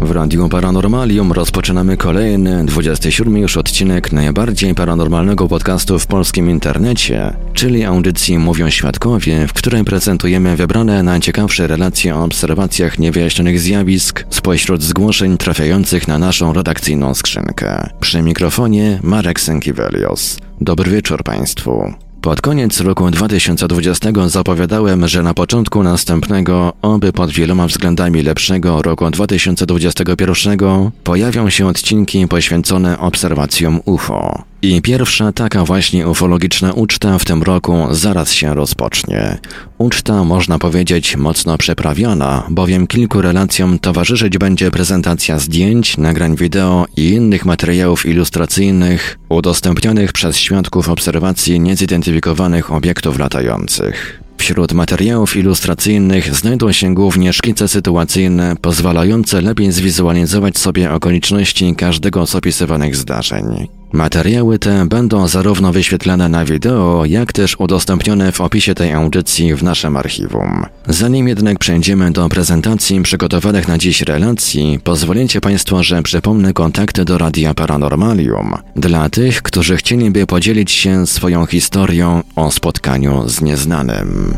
W Radiu Paranormalium rozpoczynamy kolejny, 27 już odcinek najbardziej paranormalnego podcastu w polskim internecie, czyli audycji Mówią Świadkowie, w której prezentujemy wybrane najciekawsze relacje o obserwacjach niewyjaśnionych zjawisk spośród zgłoszeń trafiających na naszą redakcyjną skrzynkę. Przy mikrofonie Marek Sękiewelios. Dobry wieczór Państwu. Pod koniec roku 2020 zapowiadałem, że na początku następnego, oby pod wieloma względami lepszego roku 2021 pojawią się odcinki poświęcone obserwacjom UFO. I pierwsza taka właśnie ufologiczna uczta w tym roku zaraz się rozpocznie. Uczta, można powiedzieć, mocno przeprawiona, bowiem kilku relacjom towarzyszyć będzie prezentacja zdjęć, nagrań wideo i innych materiałów ilustracyjnych udostępnionych przez świadków obserwacji niezidentyfikowanych obiektów latających. Wśród materiałów ilustracyjnych znajdą się głównie szkice sytuacyjne pozwalające lepiej zwizualizować sobie okoliczności każdego z opisywanych zdarzeń. Materiały te będą zarówno wyświetlane na wideo, jak też udostępnione w opisie tej audycji w naszym archiwum. Zanim jednak przejdziemy do prezentacji przygotowanych na dziś relacji, pozwolicie Państwo, że przypomnę kontakty do Radia Paranormalium dla tych, którzy chcieliby podzielić się swoją historią o spotkaniu z nieznanym.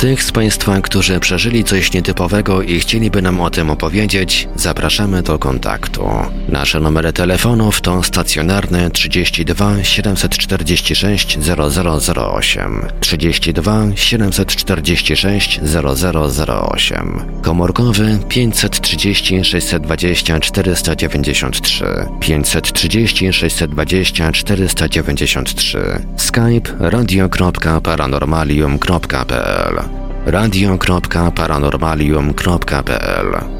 Tych z Państwa, którzy przeżyli coś nietypowego i chcieliby nam o tym opowiedzieć, zapraszamy do kontaktu. Nasze numery telefonów to stacjonarne 32 746 0008, 32 746 0008, komórkowy 530 620 493, 530 620 493, skype radio.paranormalium.pl radio.paranormalium.pl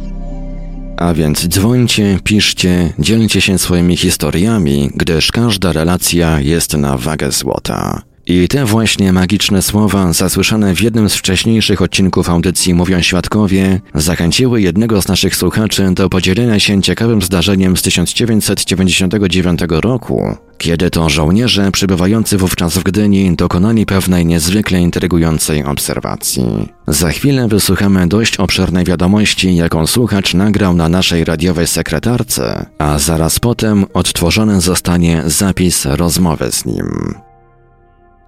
A więc dzwońcie, piszcie, dzielcie się swoimi historiami, gdyż każda relacja jest na wagę złota. I te właśnie magiczne słowa, zasłyszane w jednym z wcześniejszych odcinków audycji Mówią Świadkowie, zachęciły jednego z naszych słuchaczy do podzielenia się ciekawym zdarzeniem z 1999 roku, kiedy to żołnierze przybywający wówczas w Gdyni dokonali pewnej niezwykle intrygującej obserwacji. Za chwilę wysłuchamy dość obszernej wiadomości, jaką słuchacz nagrał na naszej radiowej sekretarce, a zaraz potem odtworzony zostanie zapis rozmowy z nim.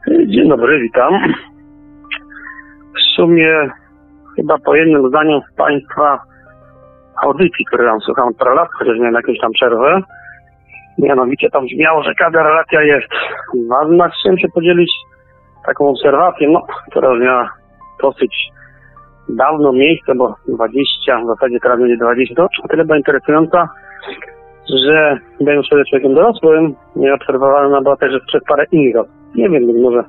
Dzień dobry, witam. W sumie chyba po jednym zdaniu z Państwa audycji, które tam słucham parę chociaż miałem jakieś tam przerwę, mianowicie tam brzmiało, że każda relacja jest ważna. Chciałem się podzielić taką obserwacją, no, która miała dosyć dawno miejsce, bo 20, w zasadzie teraz będzie 20, to tyle była interesująca, że będąc wtedy człowiekiem dorosłym, nie obserwowałem na była też przez parę innych osób. Nie wiem, być może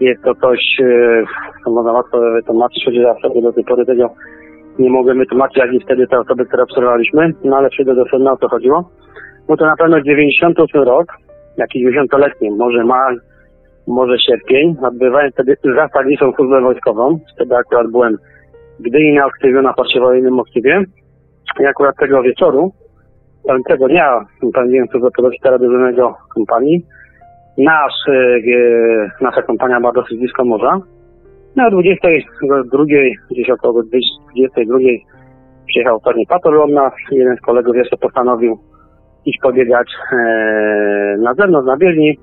jest to coś, e, co można łatwo wytłumaczyć, sobie do tej pory tego nie mogłem wytłumaczyć, jak i wtedy te osoby, które obserwowaliśmy, no ale przyjdę do sedna, o co chodziło. Bo to na pewno 98 rok, jakiś 90-letni, może maj, może sierpień, odbywałem wtedy za zasadniczą służbę wojskową. Wtedy akurat byłem w Gdyni na aktywie, na parcie wojennym Moskwie. I akurat tego wieczoru, tego dnia, służbę podofitera dyżurnego kompanii. Nasz, e, e, nasza kompania była dosyć blisko morza. No, 22, gdzieś około 22 przyjechał od nas. Jeden z kolegów jeszcze postanowił iść pobiegać e, na zewnątrz, na bieżni,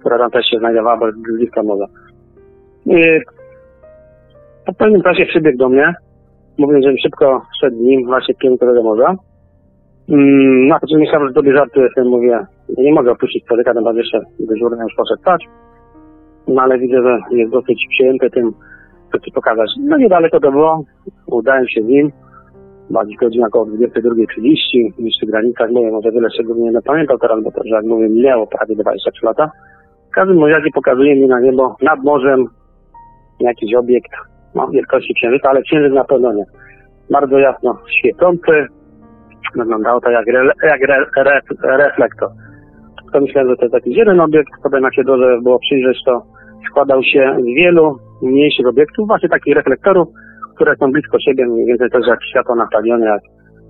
która tam też się znajdowała blisko morza. I po pewnym czasie przybiegł do mnie, mówiąc, żebym szybko szedł nim właśnie w kierunku tego morza. Mm, na to, że myślałem, że żartuję, sobie mówię, nie mogę opuścić człowieka, no bo jeszcze dyżurny już poszedł spać. No ale widzę, że jest dosyć przyjęty tym, co ci pokazać. No niedaleko to było, udałem się z nim, bardziej godzina około 22.30, niż w granicach, mówię, może wiele szczególnie nie pamiętam teraz, bo to, że jak mówię, minęło prawie 23 lata. W każdym razie pokazuje mi na niebo nad morzem jakiś obiekt, no, wielkości księżyca, ale księżyc na pewno nie. Bardzo jasno świecący, wyglądało to jak, re, jak re, re, reflektor. To myślałem, że to jest jakiś jeden obiekt, potem jak się dobrze było przyjrzeć, to składał się z wielu mniejszych obiektów, właśnie takich reflektorów, które są blisko siebie, mniej więcej też jak światło na stadionie, jak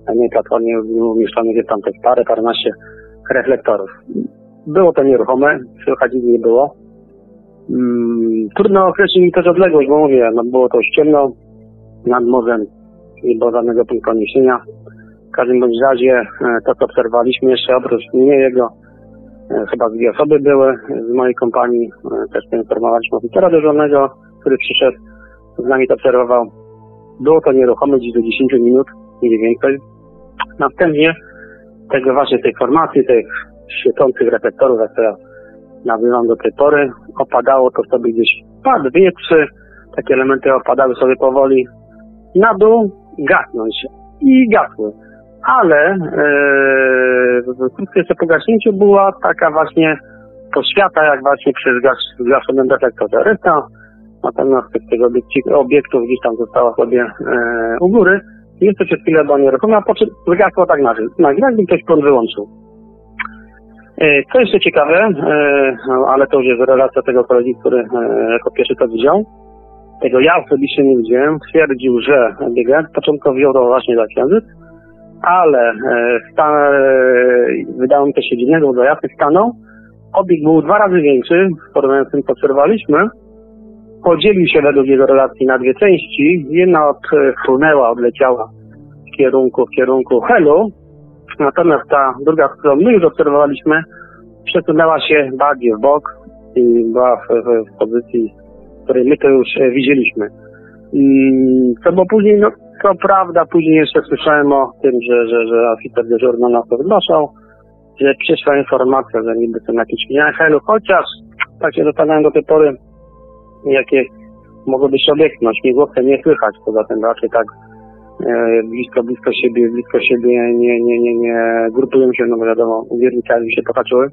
na niej platformie umieszczone gdzieś tam też parę, paręnaście reflektorów. Było to nieruchome, słychać nie było. Hmm, trudno określić też odległość, bo mówię, no było to już ciemno nad morzem, nie było żadnego punktu odniesienia. Każdym bądź razie e, to, co obserwowaliśmy jeszcze oprócz mnie, jego e, chyba dwie osoby były z mojej kompanii, e, też poinformowaliśmy oficera dyżurnego, który przyszedł, z nami to obserwował. Było to nieruchome gdzieś do 10 minut, mniej więcej. Następnie tego właśnie tej formacji, tych świecących reflektorów, jak ja nazywam do tej pory, opadało to sobie gdzieś dwie, wietrzy, takie elementy opadały sobie powoli na dół, gasnąć i gasły. Ale yy, krótko jeszcze po gaśnięciu była taka właśnie poświata, jak właśnie przy zgaszonym reflektorze. Reszta natomiast z tego obiektów gdzieś tam została sobie e, u góry. Jest to przez chwilę była nieruchoma, po czym wygasło tak na nagle, jakby ktoś prąd wyłączył. E, co jeszcze ciekawe, e, ale to już jest relacja tego kolegi, który e, jako pierwszy to widział. Tego ja osobiście nie widziałem. Twierdził, że biegając początkowo wziął to właśnie za księżyc, ale sta, wydało mi to się dziwnego, bo jasny stanął. Obieg był dwa razy większy, w porównaniu z tym, co obserwowaliśmy podzielił się według jego relacji na dwie części. Jedna odfrunęła, odleciała w kierunku, w kierunku Helu, natomiast ta druga, którą my już obserwowaliśmy, przesunęła się bardziej w bok i była w, w, w pozycji, której my to już e, widzieliśmy. Co było później, no co prawda, później jeszcze słyszałem o tym, że, że, że oficer dyżurny nas to wnoszał, że przyszła informacja, że niby są jakieś Helu, chociaż tak się zastanawiam do tej pory, jakie mogą być obiekty. No śmigłowce nie słychać, poza tym raczej tak e, blisko, blisko siebie, blisko siebie nie, nie, nie, nie grupują się, no wiadomo, uwiernikami się popatrzyły.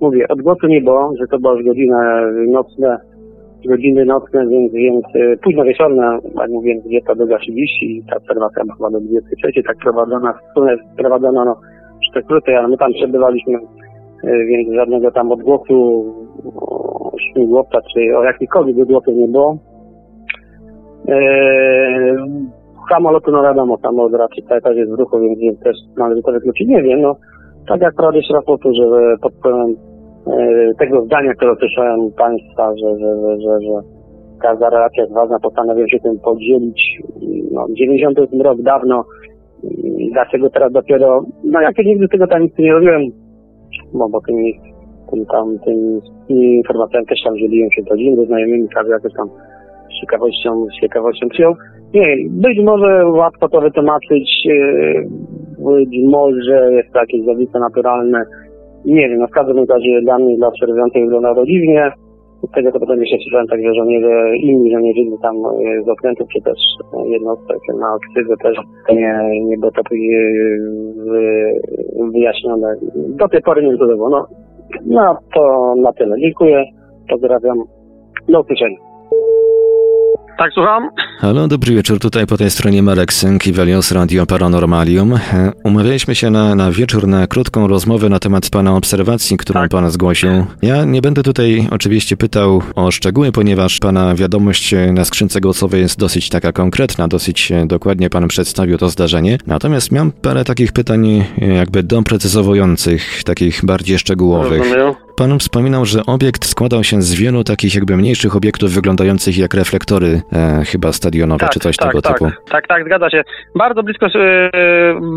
Mówię, odgłosu nie było, że to były już godziny nocne, godziny nocne, więc, więc e, późno wieczorne, jak mówiłem, 22.30 i ta obserwacja była chyba do 23, tak prowadzona, prowadzona no, przez krótko, ale my tam przebywaliśmy, e, więc żadnego tam odgłosu śmigłowca, czy o jakikolwiek odlotów nie było. Eee, samolotu, no wiadomo, samolot raczej cały czas jest w ruchu, więc, więc też należy to wykluczyć. Nie wiem, no tak jak prawdę jeszcze raz powtórzę, pod wpływem tego zdania, które słyszałem Państwa, że, że, że, że, że każda relacja jest ważna, postanowiłem się tym podzielić. No, 98 rok dawno, dlaczego teraz dopiero, no jak nigdy tego tam nic nie robiłem, bo, bo tymi tym tam, tym, informacjami też tam dzieliłem się rodziną, ze znajomymi, każdy jakoś tam z ciekawością, z ciekawością przyjął. Nie, być może łatwo to wytłumaczyć, e, być może jest to jakieś zjawisko naturalne, nie wiem, no w każdym razie dla mnie, dla obserwujących wygląda to dziwnie. Z tego to potem jeszcze słyszałem także żołnierze, inni żołnierzycy tam e, z okrętów, czy też e, jednostek na oksydze też nie, nie było to wy- wyjaśnione. Do tej pory nie było. No, no to na tyle. Dziękuję. Pozdrawiam. Do usłyszenia. Tak, słucham? Halo, dobry wieczór. Tutaj po tej stronie Marek Synk i Velios Radio Paranormalium. Umawialiśmy się na, na wieczór na krótką rozmowę na temat Pana obserwacji, którą Tak. Pan zgłosił. Ja nie będę tutaj oczywiście pytał o szczegóły, ponieważ Pana wiadomość na skrzynce głosowej jest dosyć taka konkretna, dosyć e, dokładnie Pan przedstawił to zdarzenie. Natomiast mam parę takich pytań e, jakby doprecyzowujących, takich bardziej szczegółowych. Rozumiem. Pan wspominał, że obiekt składał się z wielu takich jakby mniejszych obiektów wyglądających jak reflektory, e, chyba stadionowe czy coś tak, tego tak, typu. Tak, tak, zgadza się. Bardzo blisko, e,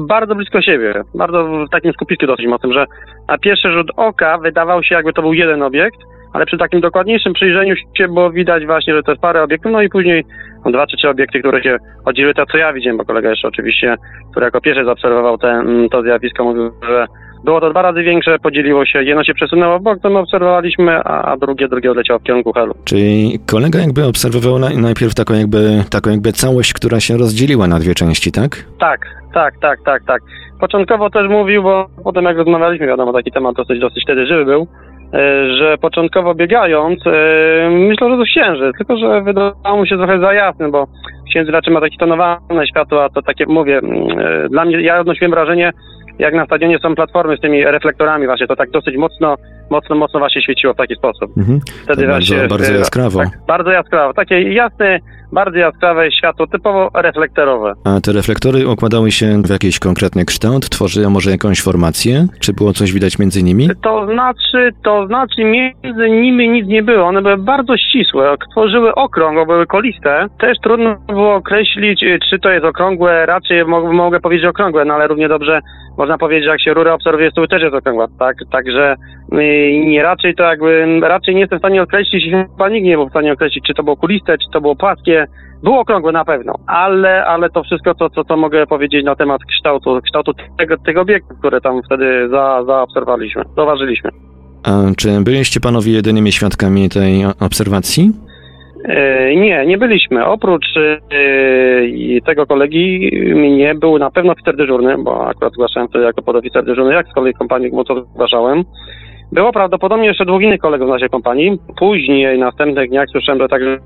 bardzo blisko siebie. Bardzo w takim skupisku dosyć mocnym, że na pierwszy rzut oka wydawał się jakby to był jeden obiekt, ale przy takim dokładniejszym przyjrzeniu się było widać właśnie, że to jest parę obiektów, no i później dwa czy trzy obiekty, które się oddzieliły, to co ja widziałem, bo kolega jeszcze oczywiście, który jako pierwszy zaobserwował te, mm, to zjawisko, mówił, że było to dwa razy większe, podzieliło się, jedno się przesunęło w bok, to my obserwowaliśmy, a, drugie, drugie odleciało w kierunku helu. Czyli kolega jakby obserwował na, najpierw taką jakby, taką jakby całość, która się rozdzieliła na dwie części, tak? Tak, tak, tak, tak, tak. Początkowo też mówił, bo potem jak rozmawialiśmy, wiadomo, taki temat dosyć, dosyć wtedy żywy był, e, że początkowo biegając, e, myślał, że to księżyc, tylko że wydawało mu się trochę za jasny, bo księżyc raczej ma takie tonowane światło, a to takie, mówię, mm, e, dla mnie, ja odnosiłem wrażenie, jak na stadionie są platformy z tymi reflektorami właśnie, to tak dosyć mocno, mocno, mocno właśnie świeciło w taki sposób. Mhm. Wtedy To bardzo, właśnie, bardzo e, jaskrawo. Tak, bardzo jaskrawo. Takie jasne, bardzo jaskrawe światło, typowo reflektorowe. A te reflektory układały się w jakiś konkretny kształt, tworzyły może jakąś formację? Czy było coś widać między nimi? To znaczy, to znaczy między nimi nic nie było. One były bardzo ścisłe, tworzyły okrąg, bo były koliste. Też trudno było określić, y, czy to jest okrągłe, raczej mo- mogę powiedzieć okrągłe, no ale równie dobrze można powiedzieć, że jak się rurę obserwuje, to też jest okrągła, tak? Także y, nie raczej to jakby, raczej nie jestem w stanie określić, i chyba nikt nie był w stanie określić, czy to było kuliste, czy to było płaskie. Było okrągłe na pewno, ale, ale to wszystko, co, co, co mogę powiedzieć na temat kształtu, kształtu tego, tego obiektu, które tam wtedy za, zaobserwowaliśmy, zauważyliśmy. A czy byliście panowie jedynymi świadkami tej obserwacji? E, nie, nie byliśmy. Oprócz i tego kolegi mnie był na pewno oficer dyżurny, bo akurat zgłaszałem wtedy jako podoficer dyżurny, jak z kolei kompanii to zgłaszałem. Było prawdopodobnie jeszcze dwóch innych kolegów z naszej kompanii. Później, następnych dniach słyszałem, że także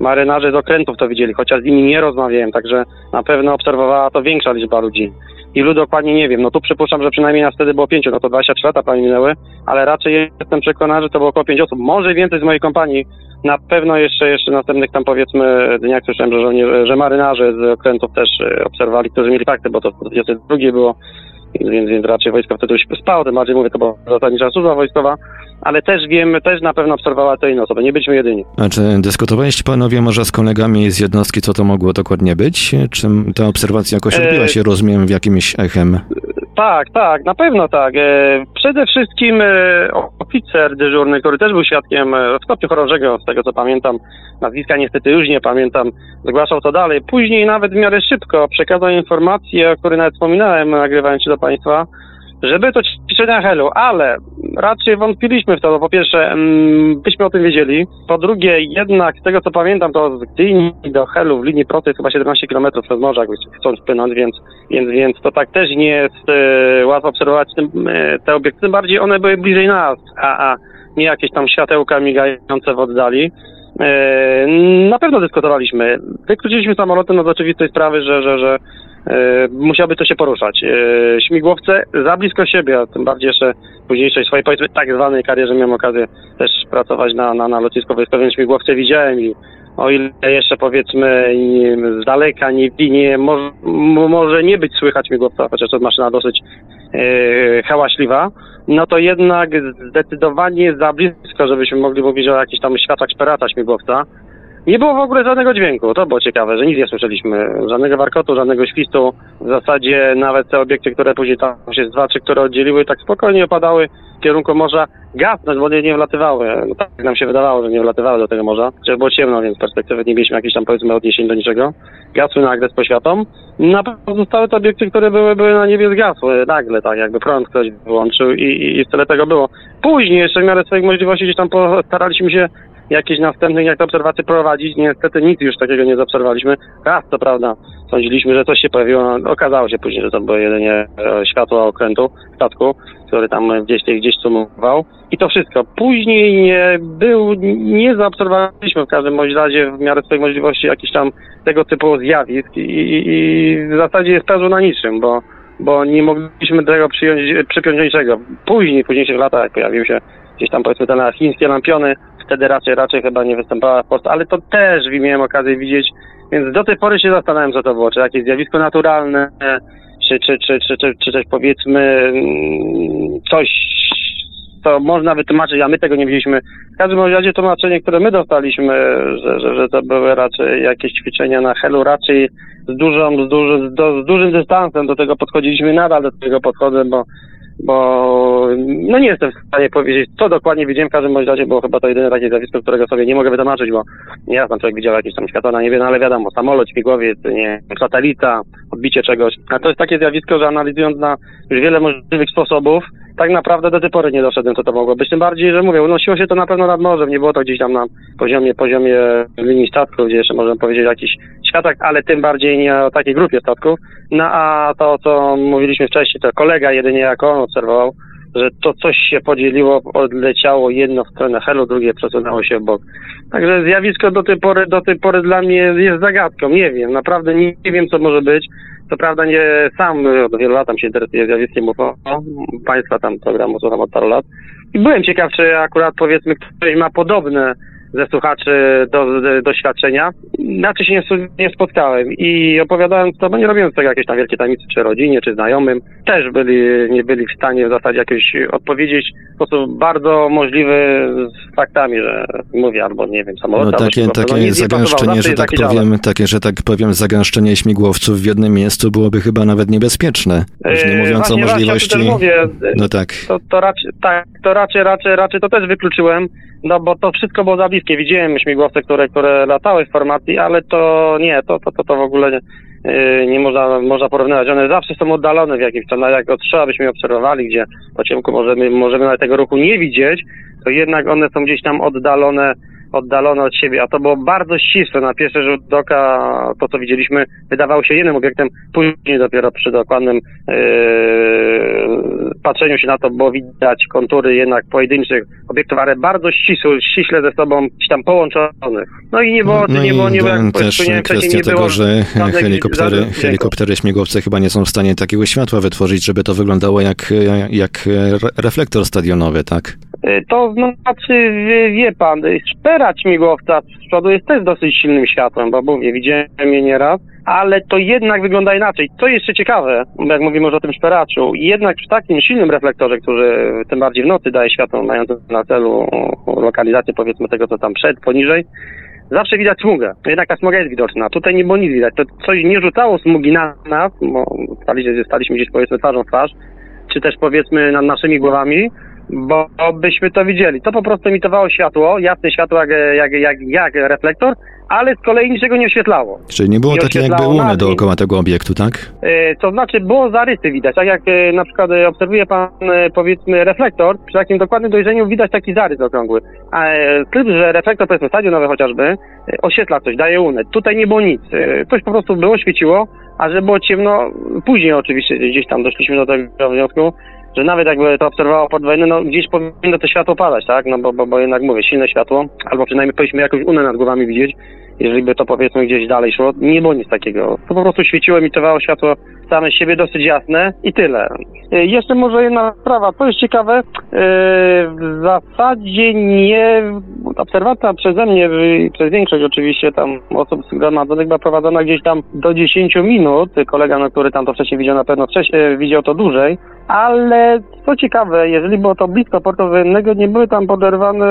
marynarze z okrętów to widzieli, chociaż z nimi nie rozmawiałem, także na pewno obserwowała to większa liczba ludzi. Ilu dokładnie nie wiem. No tu przypuszczam, że przynajmniej nas wtedy było pięciu, no to 23 lata prawie minęły, ale raczej jestem przekonany, że to było około pięć osób, może więcej z mojej kompanii. Na pewno jeszcze, jeszcze następnych tam powiedzmy dniach słyszałem, że, że marynarze z okrętów też e, obserwowali, którzy mieli fakty, bo to w 22 było, więc, więc raczej wojsko wtedy już spało, tym bardziej mówię, to była zasadnicza służba wojskowa, ale też wiem, też na pewno obserwowała to inne osoby, nie byliśmy jedyni. A czy dyskutowaliście panowie może z kolegami z jednostki, co to mogło dokładnie być? Czy ta obserwacja jakoś E, odbiła się, rozumiem, w jakimś echem? Tak, tak, na pewno tak. E, przede wszystkim e, oficer dyżurny, który też był świadkiem e, w stopniu chorążego, z tego co pamiętam, nazwiska niestety już nie pamiętam, zgłaszał to dalej. Później nawet w miarę szybko przekazał informację, o której nawet wspominałem, nagrywając się do Państwa, że były to ćwiczenia Helu, ale raczej wątpiliśmy w to, bo po pierwsze mm, byśmy o tym wiedzieli, po drugie jednak z tego co pamiętam, to z Gdyni do Helu w linii prostej jest chyba 17 km przez morze, jakby chcą spłynąć, więc, więc, więc to tak też nie jest e, łatwo obserwować tym, e, te obiekty, tym bardziej one były bliżej nas, a, a nie jakieś tam światełka migające w oddali. E, na pewno dyskutowaliśmy. Wykluczyliśmy samolotem no z oczywistej sprawy, że, że, że e, musiałoby to się poruszać. E, śmigłowce za blisko siebie, a tym bardziej jeszcze w późniejszej swojej powiedzmy tak zwanej karierze miałem okazję też pracować na, na, na lotnisku wojskowym. Śmigłowce widziałem i o ile jeszcze powiedzmy z daleka nie, nie może, może nie być słychać śmigłowca, chociaż to maszyna dosyć e, hałaśliwa, no to jednak zdecydowanie za blisko, żebyśmy mogli mówić o jakichś tam światach szperata śmigłowca. Nie było w ogóle żadnego dźwięku, to było ciekawe, że nic nie słyszeliśmy, żadnego warkotu, żadnego świstu. W zasadzie nawet te obiekty, które później tam się z dwa, trzy, które oddzieliły, tak spokojnie opadały w kierunku morza gasnąć, bo one nie wlatywały. No, tak nam się wydawało, że nie wlatywały do tego morza, że było ciemno, więc z perspektywy nie mieliśmy jakichś tam powiedzmy odniesień do niczego. Gasły nagle z poświatą. Na pozostałe te obiekty, które były, były na niebie zgasły nagle, tak jakby prąd ktoś wyłączył i, i, i tyle tego było. Później jeszcze w miarę swoich możliwości gdzieś tam postaraliśmy się jakieś następne jak te obserwacje prowadzić. Niestety nic już takiego nie zaobserwowaliśmy. Raz, to prawda, sądziliśmy, że coś się pojawiło. No, okazało się później, że to było jedynie e, światło okrętu statku, który tam gdzieś, gdzieś sumował. I to wszystko. Później nie był, nie zaobserwowaliśmy w każdym bądź razie w miarę swojej możliwości jakichś tam tego typu zjawisk i, i, i w zasadzie jest pełno na niczym, bo bo nie mogliśmy tego przyjąć, przypiąć do niczego. Później, w późniejszych latach pojawiły się gdzieś tam powiedzmy te chińskie lampiony, wtedy raczej, raczej chyba nie występowała w Polsce, ale to też miałem okazję widzieć, więc do tej pory się zastanawiam, co to było, czy jakieś zjawisko naturalne, czy, czy, czy, czy, czy, czy też powiedzmy mm, coś, co można wytłumaczyć, a my tego nie widzieliśmy. W każdym razie tłumaczenie, które my dostaliśmy, że, że, że to były raczej jakieś ćwiczenia na helu, raczej z, dużą, z, duży, z, do, z dużym dystansem do tego podchodziliśmy, nadal do tego podchodzę, bo bo no nie jestem w stanie powiedzieć, co dokładnie widziałem w każdym razie, bo chyba to jedyne takie zjawisko, którego sobie nie mogę wytłumaczyć, bo nie ja tam człowiek widział jakieś tam światła na niebie, no ale wiadomo, samolot, śmigłowiec, nie, satelita, odbicie czegoś. A to jest takie zjawisko, że analizując na już wiele możliwych sposobów, tak naprawdę do tej pory nie doszedłem, co to mogło być. Tym bardziej, że mówię, unosiło się to na pewno nad morzem, nie było to gdzieś tam na poziomie, poziomie linii statków, gdzie jeszcze możemy powiedzieć o jakichś światach, ale tym bardziej nie o takiej grupie statków. No a to, co mówiliśmy wcześniej, to kolega jedynie jako on obserwował, że to coś się podzieliło, odleciało jedno w stronę helu, drugie przesunęło się w bok. Także zjawisko do tej pory, do tej pory dla mnie jest zagadką, nie wiem, naprawdę nie, nie wiem co może być. Co prawda nie sam od wielu lat tam się interesuję zjawiskiem UFO, państwa tam programu słucham od paru lat. I byłem ciekaw, czy akurat powiedzmy ktoś ma podobne ze słuchaczy do, do, doświadczenia. Inaczej się nie, nie, spotkałem i opowiadając to, bo nie robiłem z tego jakieś tam wielkie tajemnice, czy rodzinie, czy znajomym, też byli, nie byli w stanie w zasadzie jakoś odpowiedzieć w sposób bardzo możliwy z faktami, że mówię, albo nie wiem, samolot. No takie, takie no, zagęszczenie, że tak powiem, takie, że tak powiem, zagęszczenie śmigłowców w jednym miejscu byłoby chyba nawet niebezpieczne. Już nie yy, mówiąc Właśnie, o możliwości. Mówię, no tak. To, to raczej, tak, to raczej, raczej, raczej to też wykluczyłem no bo to wszystko było za bliskie. Widziałem śmigłowce, które, które latały w formacji, ale to nie, to, to, to, to w ogóle nie, yy, nie można, można porównywać. One zawsze są oddalone w jakimś stanie. Jak odstrzała byśmy obserwowali, gdzie po ciemku możemy, możemy nawet tego ruchu nie widzieć, to jednak one są gdzieś tam oddalone oddalone od siebie, a to było bardzo ścisłe. Na pierwszy rzut oka to, co widzieliśmy, wydawało się jednym obiektem, później dopiero przy dokładnym yy, patrzeniu się na to było widać kontury jednak pojedynczych obiektów, ale bardzo ścisłe, ściśle ze sobą gdzieś tam połączonych. No i nie było, no nie było, nie było, jak też kwestia tego, było że helikoptery, helikoptery śmigłowce chyba nie są w stanie takiego światła wytworzyć, żeby to wyglądało jak, jak reflektor stadionowy, tak? Y, to znaczy, wie, wie pan, szpera śmigłowca z przodu jest też dosyć silnym światłem, bo mówię, widziałem je nieraz, ale to jednak wygląda inaczej. Co jeszcze ciekawe, jak mówimy już o tym szperaczu, jednak przy takim silnym reflektorze, który tym bardziej w nocy daje światło mające na celu lokalizację powiedzmy tego, co tam przed, poniżej, zawsze widać smugę. Jednak ta smuga jest widoczna. Tutaj nie było nic widać. To coś nie rzucało smugi na nas, bo staliśmy, staliśmy gdzieś powiedzmy twarzą w twarz, czy też powiedzmy nad naszymi głowami, bo byśmy to widzieli. To po prostu emitowało światło, jasne światło jak, jak, jak, jak reflektor, ale z kolei niczego nie oświetlało. Czyli nie było nie takiej jakby łuny dookoła tego obiektu, tak? Yy, to znaczy było zarysy widać, tak jak yy, na przykład yy, obserwuje pan powiedzmy reflektor, przy takim dokładnym dojrzeniu widać taki zarys okrągły. A tylko, że reflektor powiedzmy stadionowy chociażby oświetla coś, daje łunę. Tutaj nie było nic. Coś po prostu było, świeciło, a że było ciemno, później oczywiście gdzieś tam doszliśmy do tego wniosku, że nawet jakby to obserwowało podwojenne, no gdzieś powinno to światło padać, tak? No bo, bo, bo jednak mówię, silne światło, albo przynajmniej powinniśmy jakąś unę nad głowami widzieć, jeżeli by to powiedzmy gdzieś dalej szło. Nie było nic takiego. To po prostu świeciło, emitowało światło same siebie dosyć jasne i tyle. E, jeszcze może jedna sprawa, to jest ciekawe, e, w zasadzie nie, obserwacja przeze mnie, przez większość oczywiście tam osób zgromadzonych była prowadzona gdzieś tam do 10 minut. Kolega, no, który tam to wcześniej widział, na pewno wcześniej, widział to dłużej, ale co ciekawe, jeżeli było to blisko portu wojennego, nie były tam poderwane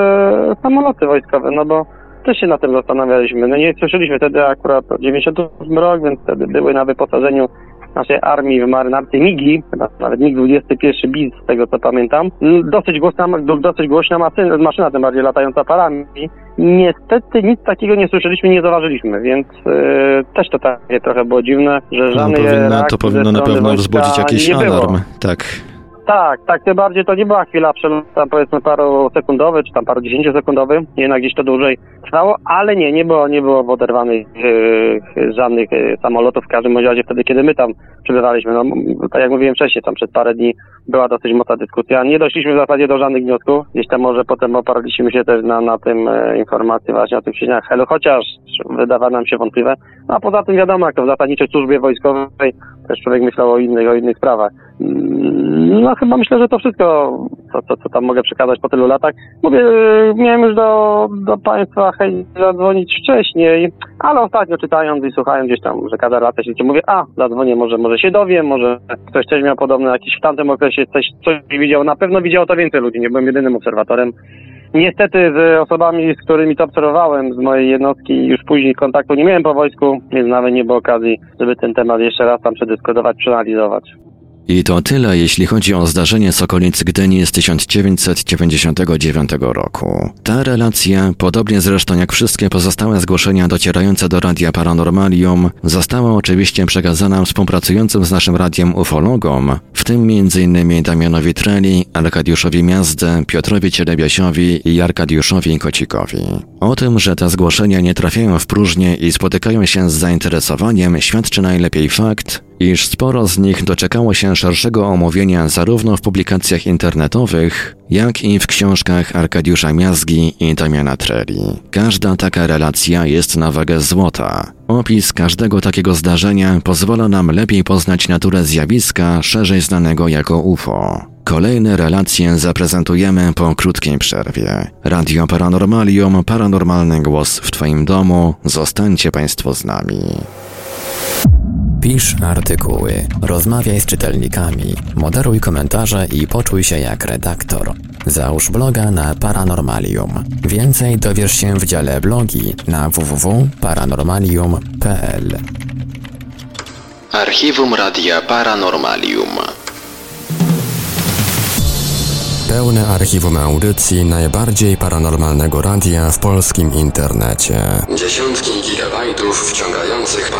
samoloty wojskowe, no bo też się na tym zastanawialiśmy. No nie słyszeliśmy wtedy akurat o 98 rok, więc wtedy były na wyposażeniu naszej armii w marynarce MIGI, nawet MiG-21 BIS, z tego co pamiętam. Dosyć głośna, dosyć głośna maszyna, maszyna tym bardziej latająca parami. Niestety nic takiego nie słyszeliśmy, nie zauważyliśmy, więc yy, też to takie trochę było dziwne, że żadnej no, powinno, To powinno na pewno wzbudzić jakiś alarm, tak. Tak, tak, tym bardziej to nie była chwila przelotu, tam powiedzmy paru sekundowy, czy tam paru dziesięciosekundowy, jednak gdzieś to dłużej trwało, ale nie, nie było, nie było oderwanych e, żadnych e, samolotów, w każdym razie wtedy, kiedy my tam przybywaliśmy, no tak jak mówiłem wcześniej, tam przez parę dni była dosyć mocna dyskusja, nie doszliśmy w zasadzie do żadnych wniosków, gdzieś tam może potem oparliśmy się też na, na tym e, informacji właśnie o tym sieciach Helu, chociaż wydawa nam się wątpliwe, no a poza tym wiadomo, jak to w zasadniczej służbie wojskowej też człowiek myślał o innych, o innych sprawach. Mm, No chyba myślę, że to wszystko, co, co, co tam mogę przekazać po tylu latach. Mówię, yy, miałem już do, do Państwa chęć zadzwonić wcześniej, ale ostatnio czytając i słuchając gdzieś tam, że cada lata się mówię, a zadzwonię, może, może się dowiem, może ktoś też miał podobne jakiś w tamtym okresie coś, coś widział. Na pewno widziało to więcej ludzi, nie byłem jedynym obserwatorem. Niestety z osobami, z którymi to obserwowałem z mojej jednostki już później kontaktu nie miałem po wojsku, więc nawet nie było okazji, żeby ten temat jeszcze raz tam przedyskutować, przeanalizować. I to tyle, jeśli chodzi o zdarzenie z okolic Gdyni z 1999 roku. Ta relacja, podobnie zresztą jak wszystkie pozostałe zgłoszenia docierające do Radia Paranormalium, została oczywiście przekazana współpracującym z naszym radiem ufologom, w tym m.in. Damianowi Treli, Arkadiuszowi Miazdę, Piotrowi Cielebiasiowi i Arkadiuszowi Kocikowi. O tym, że te zgłoszenia nie trafiają w próżnię i spotykają się z zainteresowaniem, świadczy najlepiej fakt, iż sporo z nich doczekało się szerszego omówienia zarówno w publikacjach internetowych, jak i w książkach Arkadiusza Miazgi i Damiana Treli. Każda taka relacja jest na wagę złota. Opis każdego takiego zdarzenia pozwala nam lepiej poznać naturę zjawiska szerzej znanego jako UFO. Kolejne relacje zaprezentujemy po krótkiej przerwie. Radio Paranormalium, paranormalny głos w Twoim domu. Zostańcie Państwo z nami. Pisz artykuły, rozmawiaj z czytelnikami, moderuj komentarze i poczuj się jak redaktor. Załóż bloga na Paranormalium. Więcej dowiesz się w dziale blogi na www.paranormalium.pl. Archiwum Radia Paranormalium. Pełne archiwum audycji najbardziej paranormalnego radia w polskim internecie. Dziesiątki gigabajtów wciągających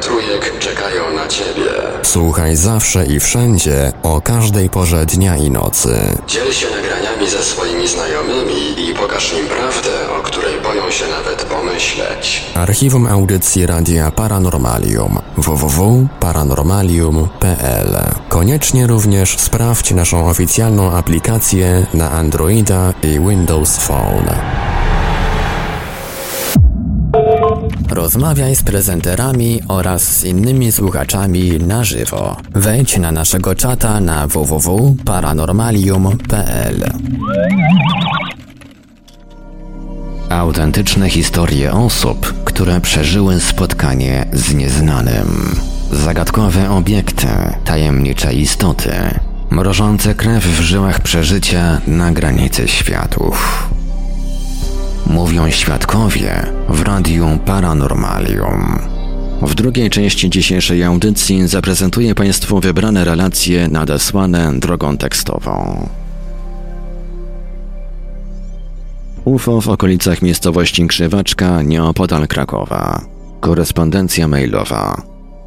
MP3 czekają na Ciebie. Słuchaj zawsze i wszędzie, o każdej porze dnia i nocy. Dziel się nagraniami ze swoimi znajomymi i pokaż im prawdę, o której boją się nawet pomyśleć. Archiwum audycji Radia Paranormalium www.paranormalium.pl Koniecznie również sprawdź naszą oficjalną aplikację na Androida i Windows Phone. Rozmawiaj z prezenterami oraz z innymi słuchaczami na żywo. Wejdź na naszego czata na www.paranormalium.pl Autentyczne historie osób, które przeżyły spotkanie z nieznanym. Zagadkowe obiekty, tajemnicze istoty, mrożące krew w żyłach przeżycia na granicy światów. Mówią świadkowie w Radiu Paranormalium. W drugiej części dzisiejszej audycji zaprezentuję Państwu wybrane relacje nadesłane drogą tekstową. UFO w okolicach miejscowości Krzywaczka, nieopodal Krakowa. Korespondencja mailowa.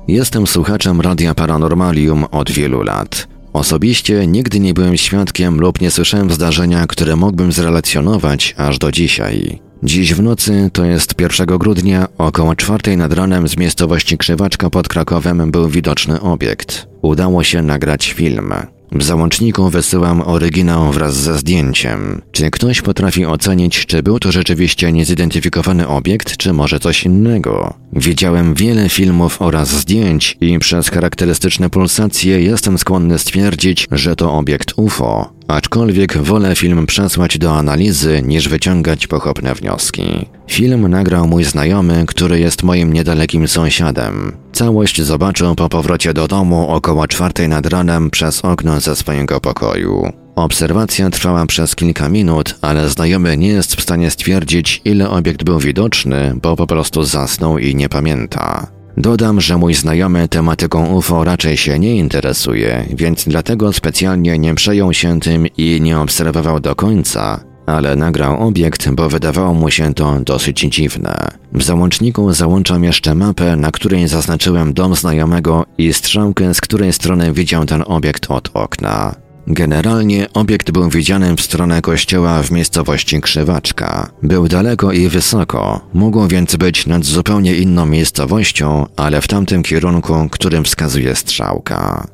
Jestem słuchaczem Radia Paranormalium od wielu lat. Osobiście nigdy nie byłem świadkiem lub nie słyszałem zdarzenia, które mógłbym zrelacjonować aż do dzisiaj. Dziś w nocy, to jest 1 grudnia, około czwartej nad ranem z miejscowości Krzywaczka pod Krakowem był widoczny obiekt. Udało się nagrać film. W załączniku wysyłam oryginał wraz ze zdjęciem. Czy ktoś potrafi ocenić, czy był to rzeczywiście niezidentyfikowany obiekt, czy może coś innego? Widziałem wiele filmów oraz zdjęć i przez charakterystyczne pulsacje jestem skłonny stwierdzić, że to obiekt UFO. Aczkolwiek wolę film przesłać do analizy niż wyciągać pochopne wnioski. Film nagrał mój znajomy, który jest moim niedalekim sąsiadem. Całość zobaczył po powrocie do domu około czwartej nad ranem przez okno ze swojego pokoju. Obserwacja trwała przez kilka minut, ale znajomy nie jest w stanie stwierdzić, ile obiekt był widoczny, bo po prostu zasnął i nie pamięta. Dodam, że mój znajomy tematyką UFO raczej się nie interesuje, więc dlatego specjalnie nie przejął się tym i nie obserwował do końca, ale nagrał obiekt, bo wydawało mu się to dosyć dziwne. W załączniku załączam jeszcze mapę, na której zaznaczyłem dom znajomego i strzałkę, z której strony widział ten obiekt od okna. Generalnie obiekt był widziany w stronę kościoła w miejscowości Krzywaczka. Był daleko i wysoko, mógł więc być nad zupełnie inną miejscowością, ale w tamtym kierunku, którym wskazuje strzałka.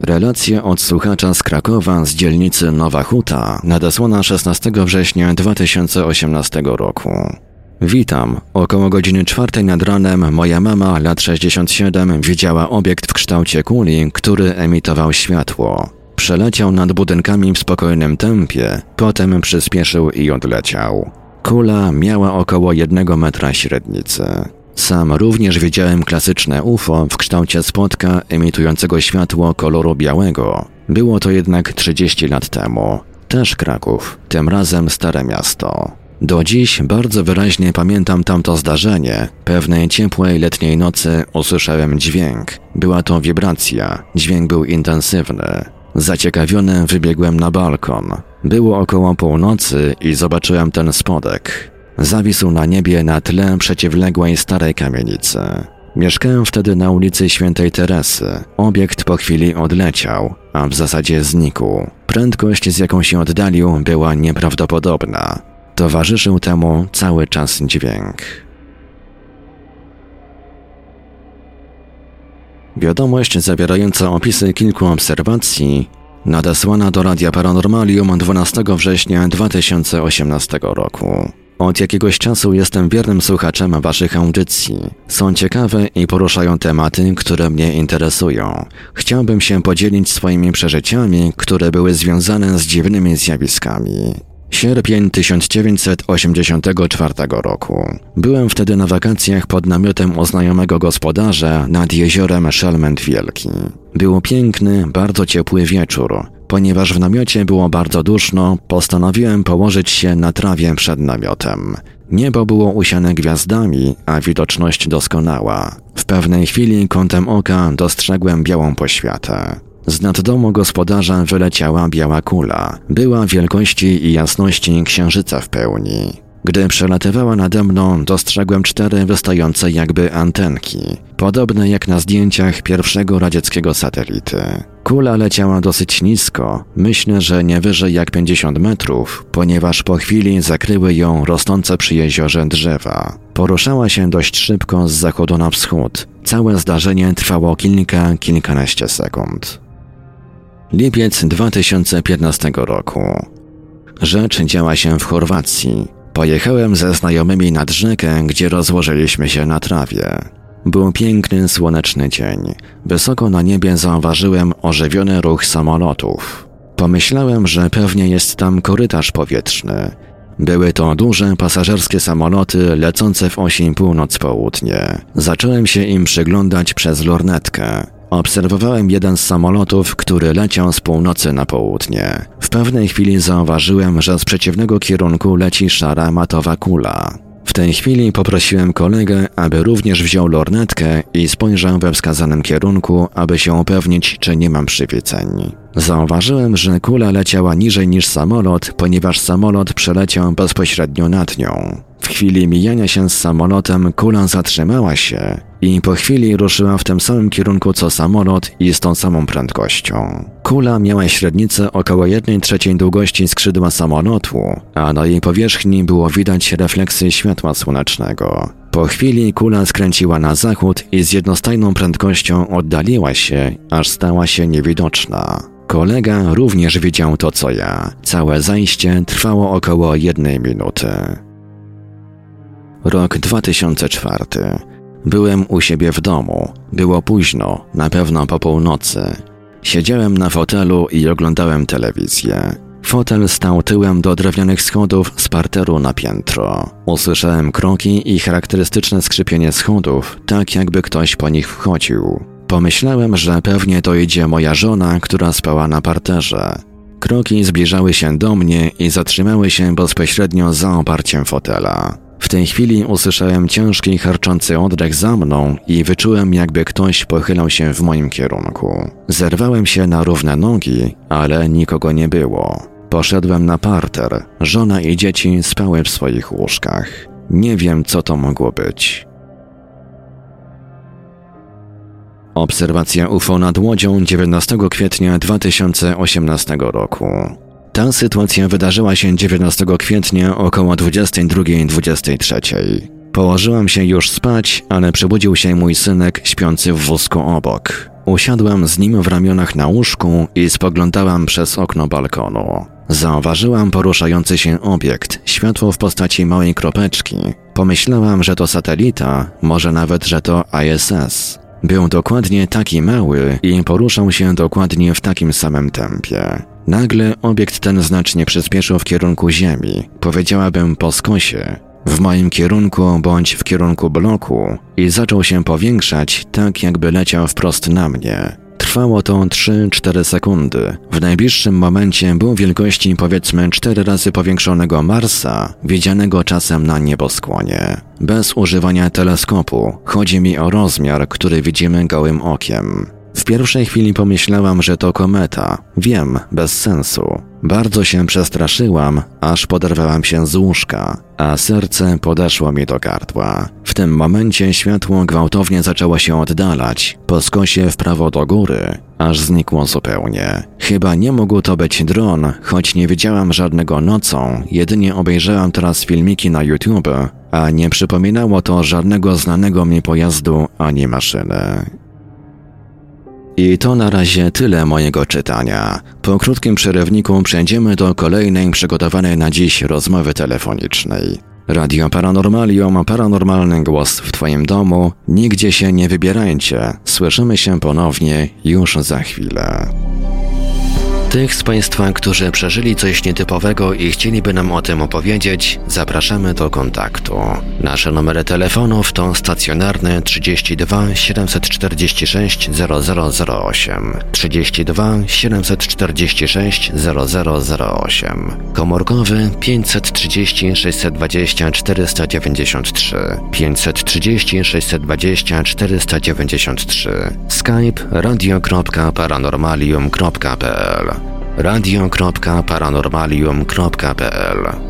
Relacje od słuchacza z Krakowa z dzielnicy Nowa Huta nadesłana 16 września 2018 roku. Witam. Około godziny czwartej nad ranem moja mama, lat 67, widziała obiekt w kształcie kuli, który emitował światło. Przeleciał nad budynkami w spokojnym tempie, potem przyspieszył i odleciał. Kula miała około jednego metra średnicy. Sam również widziałem klasyczne UFO w kształcie spotka emitującego światło koloru białego. Było to jednak 30 lat temu. Też Kraków, tym razem Stare Miasto. Do dziś bardzo wyraźnie pamiętam tamto zdarzenie. Pewnej ciepłej letniej nocy usłyszałem dźwięk. Była to wibracja. Dźwięk był intensywny. Zaciekawiony wybiegłem na balkon. Było około północy i zobaczyłem ten spodek. Zawisł na niebie na tle przeciwległej starej kamienicy. Mieszkałem wtedy na ulicy Świętej Teresy. Obiekt po chwili odleciał, a w zasadzie znikł. Prędkość, z jaką się oddalił, była nieprawdopodobna. Towarzyszył temu cały czas dźwięk. Wiadomość zawierająca opisy kilku obserwacji nadesłana do Radia Paranormalium 12 września 2018 roku. Od jakiegoś czasu jestem wiernym słuchaczem Waszych audycji. Są ciekawe i poruszają tematy, które mnie interesują. Chciałbym się podzielić swoimi przeżyciami, które były związane z dziwnymi zjawiskami. Sierpień 1984 roku. Byłem wtedy na wakacjach pod namiotem u znajomego gospodarza nad jeziorem Szelment Wielki. Był piękny, bardzo ciepły wieczór. Ponieważ w namiocie było bardzo duszno, postanowiłem położyć się na trawie przed namiotem. Niebo było usiane gwiazdami, a widoczność doskonała. W pewnej chwili kątem oka dostrzegłem białą poświatę. Z nad domu gospodarza wyleciała biała kula. Była wielkości i jasności księżyca w pełni. Gdy przelatywała nade mną, dostrzegłem cztery wystające jakby antenki, podobne jak na zdjęciach pierwszego radzieckiego satelity. Kula leciała dosyć nisko, myślę, że nie wyżej jak 50 metrów, ponieważ po chwili zakryły ją rosnące przy jeziorze drzewa. Poruszała się dość szybko z zachodu na wschód. Całe zdarzenie trwało kilka, kilkanaście sekund. Lipiec 2015 roku. Rzecz działa się w Chorwacji. Pojechałem ze znajomymi nad rzekę, gdzie rozłożyliśmy się na trawie. Był piękny, słoneczny dzień. Wysoko na niebie zauważyłem ożywiony ruch samolotów. Pomyślałem, że pewnie jest tam korytarz powietrzny. Były to duże pasażerskie samoloty lecące w osi północ-południe. Zacząłem się im przyglądać przez lornetkę. Obserwowałem jeden z samolotów, który leciał z północy na południe. W pewnej chwili zauważyłem, że z przeciwnego kierunku leci szara matowa kula. W tej chwili poprosiłem kolegę, aby również wziął lornetkę i spojrzał we wskazanym kierunku, aby się upewnić, czy nie mam przywieceń. Zauważyłem, że kula leciała niżej niż samolot, ponieważ samolot przeleciał bezpośrednio nad nią. W chwili mijania się z samolotem kula zatrzymała się i po chwili ruszyła w tym samym kierunku co samolot i z tą samą prędkością. Kula miała średnicę około 1 trzeciej długości skrzydła samolotu, a na jej powierzchni było widać refleksy światła słonecznego. Po chwili kula skręciła na zachód i z jednostajną prędkością oddaliła się, aż stała się niewidoczna. Kolega również widział to co ja. Całe zajście trwało około jednej minuty. Rok 2004. Byłem u siebie w domu. Było późno, na pewno po północy. Siedziałem na fotelu i oglądałem telewizję. Fotel stał tyłem do drewnianych schodów z parteru na piętro. Usłyszałem kroki i charakterystyczne skrzypienie schodów, tak jakby ktoś po nich wchodził. Pomyślałem, że pewnie to idzie moja żona, która spała na parterze. Kroki zbliżały się do mnie i zatrzymały się bezpośrednio za oparciem fotela. W tej chwili usłyszałem ciężki, harczący oddech za mną i wyczułem, jakby ktoś pochylał się w moim kierunku. Zerwałem się na równe nogi, ale nikogo nie było. Poszedłem na parter. Żona i dzieci spały w swoich łóżkach. Nie wiem, co to mogło być. Obserwacja UFO nad Łodzią 19 kwietnia 2018 roku. Ta sytuacja wydarzyła się 19 kwietnia około 22.23. Położyłam się już spać, ale przebudził się mój synek śpiący w wózku obok. Usiadłam z nim w ramionach na łóżku i spoglądałam przez okno balkonu. Zauważyłam poruszający się obiekt, światło w postaci małej kropeczki. Pomyślałam, że to satelita, może nawet, że to ISS. Był dokładnie taki mały i poruszał się dokładnie w takim samym tempie. Nagle obiekt ten znacznie przyspieszył w kierunku Ziemi, powiedziałabym po skosie, w moim kierunku bądź w kierunku bloku i zaczął się powiększać tak jakby leciał wprost na mnie. Trwało to 3-4 sekundy. W najbliższym momencie był wielkości powiedzmy 4 razy powiększonego Marsa, widzianego czasem na nieboskłonie. Bez używania teleskopu, chodzi mi o rozmiar, który widzimy gołym okiem. W pierwszej chwili pomyślałam, że to kometa. Wiem, bez sensu. Bardzo się przestraszyłam, aż poderwałam się z łóżka, a serce podeszło mi do gardła. W tym momencie światło gwałtownie zaczęło się oddalać, po skosie w prawo do góry, aż znikło zupełnie. Chyba nie mógł to być dron, choć nie widziałam żadnego nocą, jedynie obejrzałam teraz filmiki na YouTube, a nie przypominało to żadnego znanego mi pojazdu ani maszyny. I to na razie tyle mojego czytania. Po krótkim przerywniku przejdziemy do kolejnej przygotowanej na dziś rozmowy telefonicznej. Radio Paranormalium, paranormalny głos w Twoim domu. Nigdzie się nie wybierajcie. Słyszymy się ponownie już za chwilę. Tych z Państwa, którzy przeżyli coś nietypowego i chcieliby nam o tym opowiedzieć, zapraszamy do kontaktu. Nasze numery telefonów to stacjonarne 32 746 0008, 32 746 0008, komórkowy 530 620 493, 530 620 493, skype radio.paranormalium.pl radio.paranormalium.pl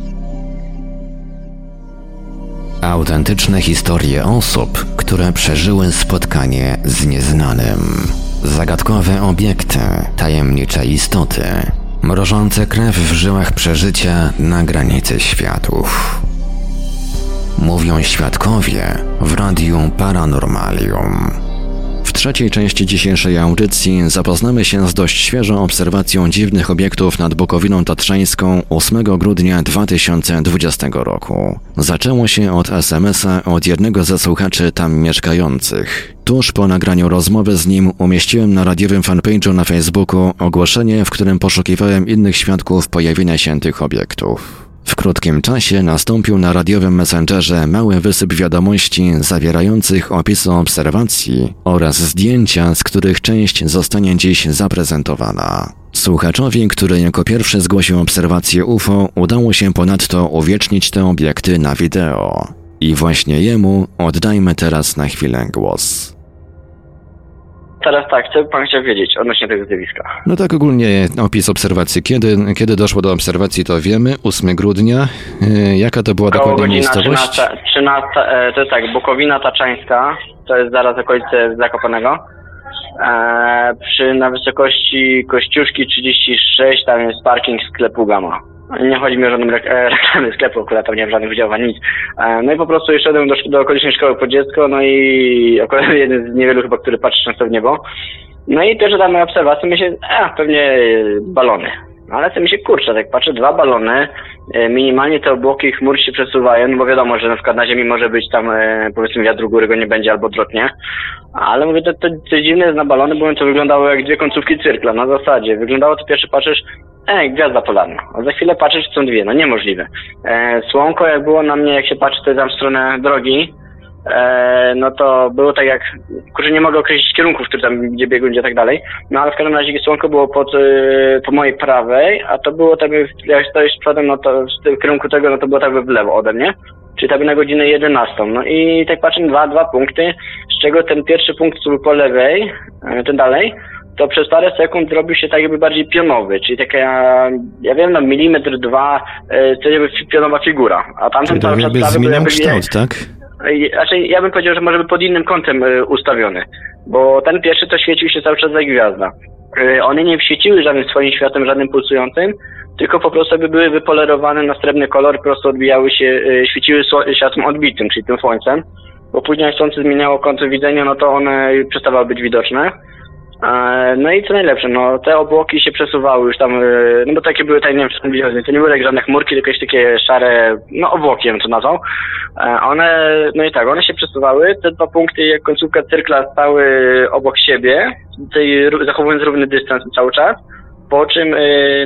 Autentyczne historie osób, które przeżyły spotkanie z nieznanym. Zagadkowe obiekty, tajemnicze istoty, mrożące krew w żyłach przeżycia na granicy światów. Mówią świadkowie w radiu Paranormalium. W trzeciej części dzisiejszej audycji zapoznamy się z dość świeżą obserwacją dziwnych obiektów nad Bukowiną Tatrzańską 8 grudnia 2020 roku. Zaczęło się od SMS-a od jednego ze słuchaczy tam mieszkających. Tuż po nagraniu rozmowy z nim umieściłem na radiowym fanpage'u na Facebooku ogłoszenie, w którym poszukiwałem innych świadków pojawienia się tych obiektów. W krótkim czasie nastąpił na radiowym messengerze mały wysyp wiadomości zawierających opisy obserwacji oraz zdjęcia, z których część zostanie dziś zaprezentowana. Słuchaczowi, który jako pierwszy zgłosił obserwację UFO, udało się ponadto uwiecznić te obiekty na wideo. I właśnie jemu oddajmy teraz na chwilę głos. Teraz tak, co by pan chciał wiedzieć odnośnie tego zjawiska? No tak ogólnie opis obserwacji. Kiedy, kiedy doszło do obserwacji, to wiemy. 8 grudnia. E, Jaka to była Koło dokładnie miejscowość? 13, 13 e, to jest tak, Bukowina Taczańska, to jest zaraz okolice Zakopanego. E, przy, na wysokości Kościuszki 36 tam jest parking sklepu Gama. Nie chodzi mi o żadną e, reklamę sklepu, akurat tam nie mam żadnych udziałów ani nic. E, no i po prostu szedłem do, do okolicznej szkoły po dziecko, no i akurat jeden z niewielu chyba, który patrzy często w niebo. No i pierwsza tam moja obserwacja, myślę, a pewnie balony. No ale sobie myślę, kurczę, tak patrzę, dwa balony, e, minimalnie te obłoki chmur się przesuwają, no bo wiadomo, że na przykład na ziemi może być tam, powiedzmy, wiatru góry go nie będzie albo odwrotnie. Ale mówię, to, to, to dziwne jest na balony, bo to wyglądało jak dwie końcówki cyrkla, na zasadzie. Wyglądało to pierwszy patrzysz, ej, gwiazda polarna. A za chwilę patrzysz, są dwie, no niemożliwe. E, słonko jak było na mnie, jak się patrzy tutaj tam w stronę drogi, e, no to było tak jak, kurczę, nie mogę określić kierunków, który tam, gdzie biegł, gdzie tak dalej. No ale w każdym razie słonko było pod, e, po mojej prawej, a to było tak, jak stoisz przodem, no to w kierunku tego, no to było tak w lewo ode mnie. Czyli tak na godzinę 11. No i tak patrzę, dwa, dwa punkty, z czego ten pierwszy punkt, który był po lewej, e, ten dalej, to przez parę sekund zrobił się tak jakby bardziej pionowy, czyli taka, ja wiem, no milimetr, dwa, e, to jakby pionowa figura. A tamten cały tak czas jakby zmieniał kształt, tak? Znaczy, ja bym powiedział, że może by pod innym kątem y, ustawiony, bo ten pierwszy to świecił się cały czas jak gwiazda. Y, one nie świeciły żadnym swoim światem, żadnym pulsującym, tylko po prostu by były wypolerowane na srebrny kolor, po prostu odbijały się, świeciły światłem odbitym, czyli tym słońcem, bo później jak słońce zmieniało kąty widzenia, no to one przestawały być widoczne. E, No i co najlepsze, no te obłoki się przesuwały już tam, e, no bo takie były, tak nie wiem, czy to nie były tak żadne chmurki, tylko jakieś takie szare, no obłoki, bym to nazwał. E, One, no i tak, one się przesuwały, te dwa punkty, jak końcówka cyrkla stały obok siebie, tej, zachowując równy dystans cały czas, po czym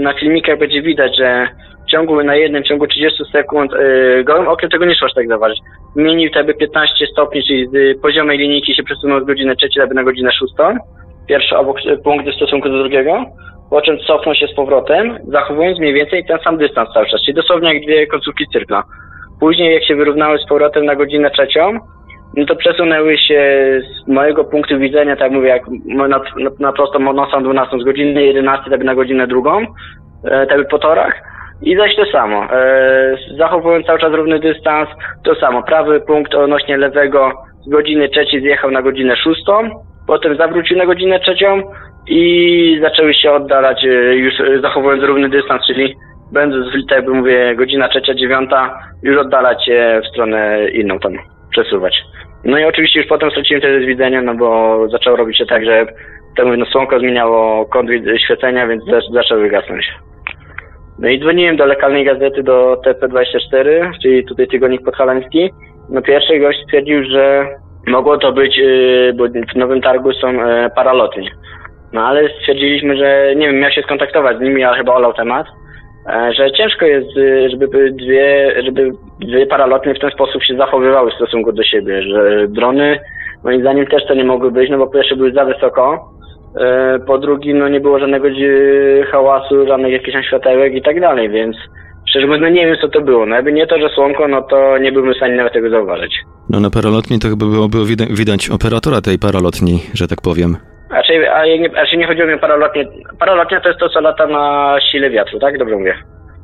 na filmikach będzie widać, że w ciągu, na jednym w ciągu 30 sekund, e, gołym okiem tego nie szło tak zauważyć. Zmienił jakby 15 stopni, czyli z poziomej linijki się przesunął z godziny trzeciej jakby na godzinę szóstą pierwszy obok punkt w stosunku do drugiego, po czym cofnął się z powrotem, zachowując mniej więcej ten sam dystans cały czas, czyli dosłownie jak dwie końcówki cyrkla. Później jak się wyrównały z powrotem na godzinę trzecią, no to przesunęły się z mojego punktu widzenia, tak mówię, jak na, na, na prostą nosą 12 z godziny 11 tak na godzinę drugą, e, tak po torach. I zaś to samo, e, zachowując cały czas równy dystans, to samo, prawy punkt odnośnie lewego z godziny trzeciej zjechał na godzinę szóstą, potem zawrócił na godzinę trzecią i zaczęły się oddalać e, już e, zachowując równy dystans, czyli będąc, w- tak jakby mówię, godzina trzecia, dziewiąta, już oddalać się w stronę inną tam, przesuwać. No i oczywiście już potem straciłem wtedy z widzenia, no bo zaczęło robić się tak, że mówię, no słonko zmieniało kąt świecenia, więc zac- zaczęły gasnąć. No i dzwoniłem do lokalnej gazety, do TP24, czyli tutaj tygodnik podhalański. No pierwszy gość stwierdził, że mogło to być, yy, bo w Nowym Targu są yy, paralotnie. No ale stwierdziliśmy, że nie wiem, miał się skontaktować z nimi, ale chyba olał temat, e, że ciężko jest, y, żeby dwie, żeby dwie paralotnie w ten sposób się zachowywały w stosunku do siebie, że drony moim zdaniem też to nie mogły być, no bo po pierwsze były za wysoko, e, po drugie no nie było żadnego dzi- hałasu, żadnych jakichś światełek i tak dalej, więc szczerze mówiąc no nie wiem co to było, no jakby nie to, że słonko, no to nie byłbym w stanie nawet tego zauważyć. No na paralotni to chyba było, było widać, widać operatora tej paralotni, że tak powiem. Raczej, a nie, raczej nie chodziło mi o paralotnię. Paralotnia to jest to, co lata na sile wiatru, tak? Dobrze mówię.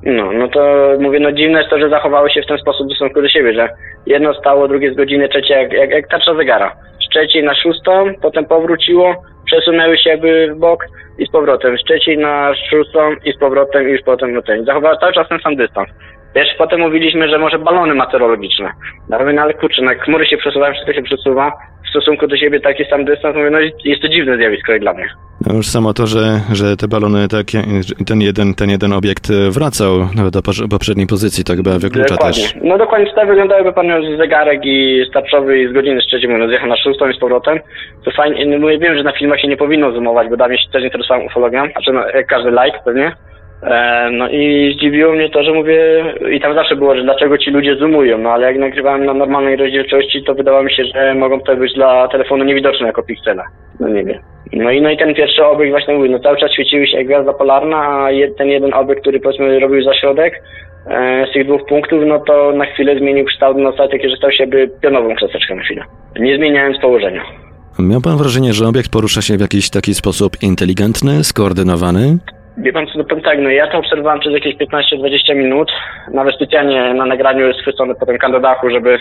No, no to mówię, no dziwne jest to, że zachowały się w ten sposób w stosunku do siebie, że jedno stało, drugie z godziny, trzecie jak, jak, jak tarcza zegara. Z trzeciej na szóstą, potem powróciło, przesunęły się jakby w bok i z powrotem. Trzeciej na szóstą i z powrotem i już potem no ten. Zachowały cały czas ten sam dystans. Wiesz, potem mówiliśmy, że może balony meteorologiczne. No mówię, no ale kurczę, no jak chmury się przesuwają, wszystko się przesuwa, w stosunku do siebie taki sam dystans, mówię, no jest to dziwne zjawisko jak dla mnie. No już samo to, że, że te balony, takie, ten jeden, ten jeden obiekt e, wracał do posz- poprzedniej pozycji, to chyba wyklucza dokładnie. też. No dokładnie, tak wyglądałyby pan zegarek i starczowy i z godziny z trzeciej, no zjechał na szóstą i z powrotem. To fajnie, no mówię, wiem, że na filmach się nie powinno zoomować, bo dawniej się też interesowałem ufologią, znaczy no, jak każdy like pewnie. E, no i zdziwiło mnie to, że mówię, i tam zawsze było, że dlaczego ci ludzie zoomują, no ale jak nagrywałem na normalnej rozdzielczości, to wydawało mi się, że mogą to być dla telefonu niewidoczne jako piksele. No nie wiem. No i, no i ten pierwszy obiekt właśnie mówię, no cały czas świeciły się gwiazda polarna, a ten jeden obiekt, który powiedzmy robił za środek, e, z tych dwóch punktów, no to na chwilę zmienił kształt na zasadzie taki, że stał się jakby pionową kreseczką na chwilę. Nie zmieniając położenia. Miał pan wrażenie, że obiekt porusza się w jakiś taki sposób inteligentny, skoordynowany? Wie pan co, no tak, no ja to obserwowałem przez jakieś 15-20 minut, nawet specjalnie na nagraniu jest schwycony potem dachu, żeby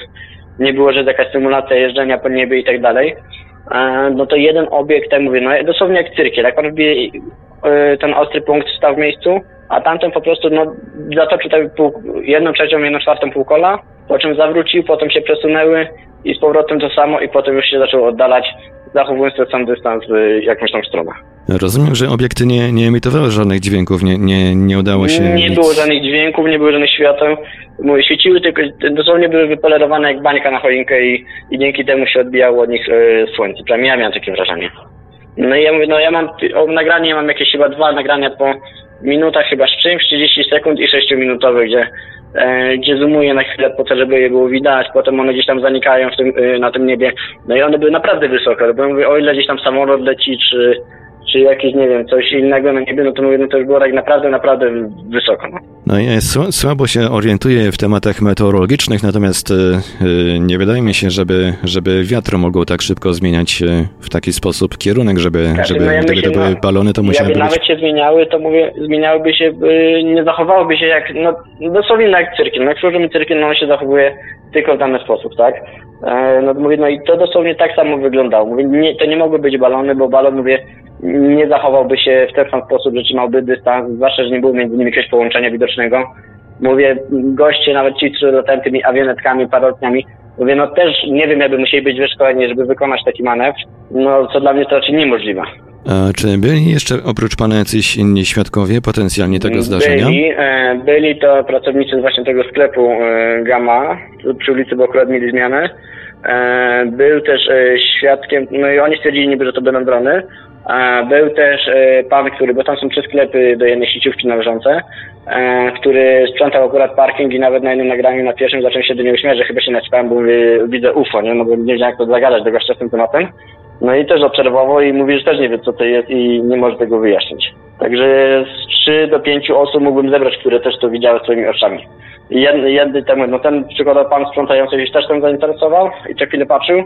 nie było, że jakaś symulacja jeżdżenia po niebie i tak dalej. e, no to jeden obiekt, tak mówię, no dosłownie jak cyrkiel, jak on wbije ten ostry punkt stał w miejscu, a tamten po prostu no, zatoczył tak pół, jedną trzecią, jedną czwartą półkola, po czym zawrócił, potem się przesunęły i z powrotem to samo i potem już się zaczął oddalać, zachowując ten sam dystans w jakąś tam stronę. Rozumiem, że obiekty nie, nie emitowały żadnych dźwięków, nie, nie, nie udało się Nie nic... było żadnych dźwięków, nie było żadnych świateł. Mówię, świeciły tylko, dosłownie były wypolerowane jak bańka na choinkę i, i dzięki temu się odbijało od nich e, słońce. Przynajmniej ja miałem takie wrażenie. No i ja mówię, no ja mam, o nagranie mam jakieś chyba dwa nagrania po minutach chyba z czymś, 30 sekund i 6 minutowe, gdzie, e, gdzie zoomuję na chwilę po to, żeby je było widać, potem one gdzieś tam zanikają w tym, e, na tym niebie. No i one były naprawdę wysoko, bo mówię, o ile gdzieś tam samolot leci, czy, czy jakieś, nie wiem, coś innego na niebie, no to mówię, no to już było tak naprawdę, naprawdę wysoko. No. No ja sł- słabo się orientuję w tematach meteorologicznych, natomiast e, e, nie wydaje mi się, żeby, żeby wiatr mogło tak szybko zmieniać w taki sposób kierunek, żeby, Znaczy, żeby no ja gdyby myślę, to były no, balony, to musiałyby Jakby być... nawet się zmieniały, to mówię, zmieniałyby się, y, nie zachowałoby się jak, no dosłownie jak cyrkiel. No jak służymy cyrkiel, no on się zachowuje tylko w dany sposób, tak? E, no mówię, no i to dosłownie tak samo wyglądało. Mówię, nie, to nie mogły być balony, bo balon, mówię, nie zachowałby się w ten sam sposób, że trzymałby dystans, zwłaszcza, że nie było między nimi jakiegoś połączenia widocznego. Mówię, goście, nawet ci, którzy latają tymi awionetkami, parotniami, mówię, no też nie wiem, jakby musieli być wyszkoleni, żeby wykonać taki manewr, no co dla mnie to raczej niemożliwe. A czy byli jeszcze oprócz pana jacyś inni świadkowie potencjalnie tego zdarzenia? Byli, e, byli to pracownicy właśnie tego sklepu e, Gamma przy ulicy, bo akurat mieli zmianę. E, był też świadkiem, no i oni stwierdzili niby, że to będą drony. Był też e, pan, który, bo tam są trzy sklepy do jednej sieciówki należące, e, który sprzątał akurat parking i nawet na jednym nagraniu na pierwszym zaczął się do niego śmiać, że chyba się naćpałem, bo mówię, widzę UFO, nie? No bo nie wiedziałem jak to zagadać do gościa z tym tematem. No i też obserwował i mówi, że też nie wie co to jest i nie może tego wyjaśnić. Także z 3 do 5 osób mógłbym zebrać, które też to widziały swoimi oczami. I Jedny, jedny temu, no ten przykładowo pan sprzątający się też tym zainteresował i co chwilę patrzył,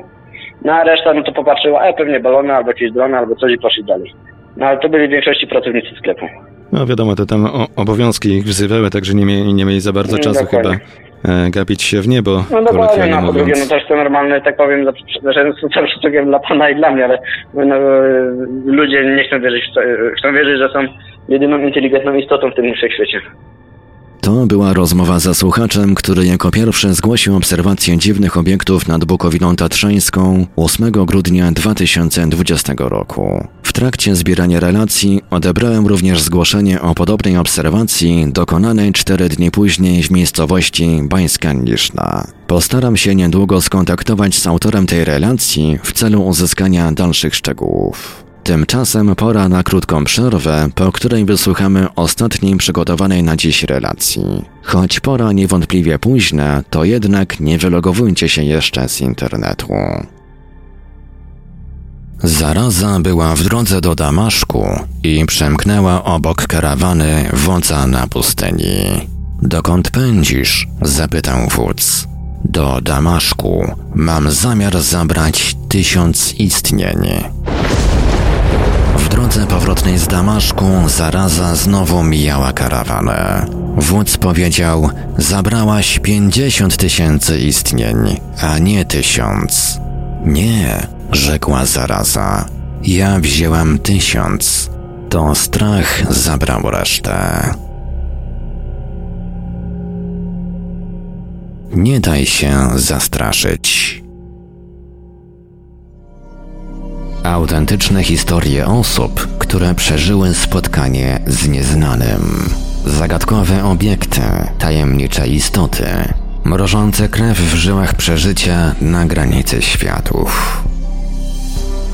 no a reszta no to popatrzyła, a pewnie balony albo jakieś drony albo coś i poszli dalej. No ale to byli w większości pracownicy sklepu. No wiadomo, to tam obowiązki ich wzywały, także nie mieli, nie mieli za bardzo czasu chyba dokładnie. e, gapić się w niebo, No dokładnie, no po drugie, no też to normalne, tak powiem, że z szacunkiem dla pana i dla mnie, ale no, ludzie nie chcą wierzyć, w to, chcą wierzyć, że są jedyną inteligentną istotą w tym wszechświecie. To była rozmowa ze słuchaczem, który jako pierwszy zgłosił obserwację dziwnych obiektów nad Bukowiną Tatrzańską 8 grudnia 2020 roku. W trakcie zbierania relacji odebrałem również zgłoszenie o podobnej obserwacji dokonanej 4 dni później w miejscowości Bańska Niszna. Postaram się niedługo skontaktować z autorem tej relacji w celu uzyskania dalszych szczegółów. Tymczasem pora na krótką przerwę, po której wysłuchamy ostatniej przygotowanej na dziś relacji. Choć pora niewątpliwie późna, to jednak nie wylogowujcie się jeszcze z internetu. Zaraza była w drodze do Damaszku i przemknęła obok karawany wodza na pustyni. Dokąd pędzisz? zapytał wódz. Do Damaszku. Mam zamiar zabrać tysiąc istnień. Drodze powrotnej z Damaszku zaraza znowu mijała karawanę. Wódz powiedział: Zabrałaś pięćdziesiąt tysięcy istnień, a nie tysiąc. Nie, rzekła zaraza. Ja wzięłam tysiąc. To strach zabrał resztę. Nie daj się zastraszyć. Autentyczne historie osób, które przeżyły spotkanie z nieznanym. Zagadkowe obiekty, tajemnicze istoty, mrożące krew w żyłach przeżycia na granicy światów.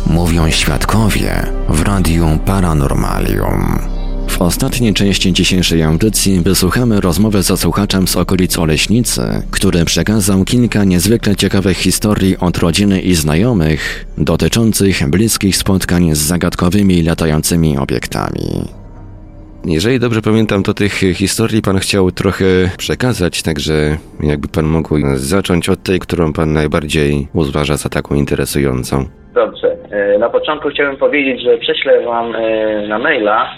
Mówią świadkowie w radiu Paranormalium. W ostatniej części dzisiejszej audycji wysłuchamy rozmowy ze słuchaczem z okolic Oleśnicy, który przekazał kilka niezwykle ciekawych historii od rodziny i znajomych dotyczących bliskich spotkań z zagadkowymi latającymi obiektami. Jeżeli dobrze pamiętam, to tych historii pan chciał trochę przekazać, także jakby pan mógł zacząć od tej, którą pan najbardziej uważa za taką interesującą. Dobrze. E, Na początku chciałbym powiedzieć, że prześlę Wam e, na maila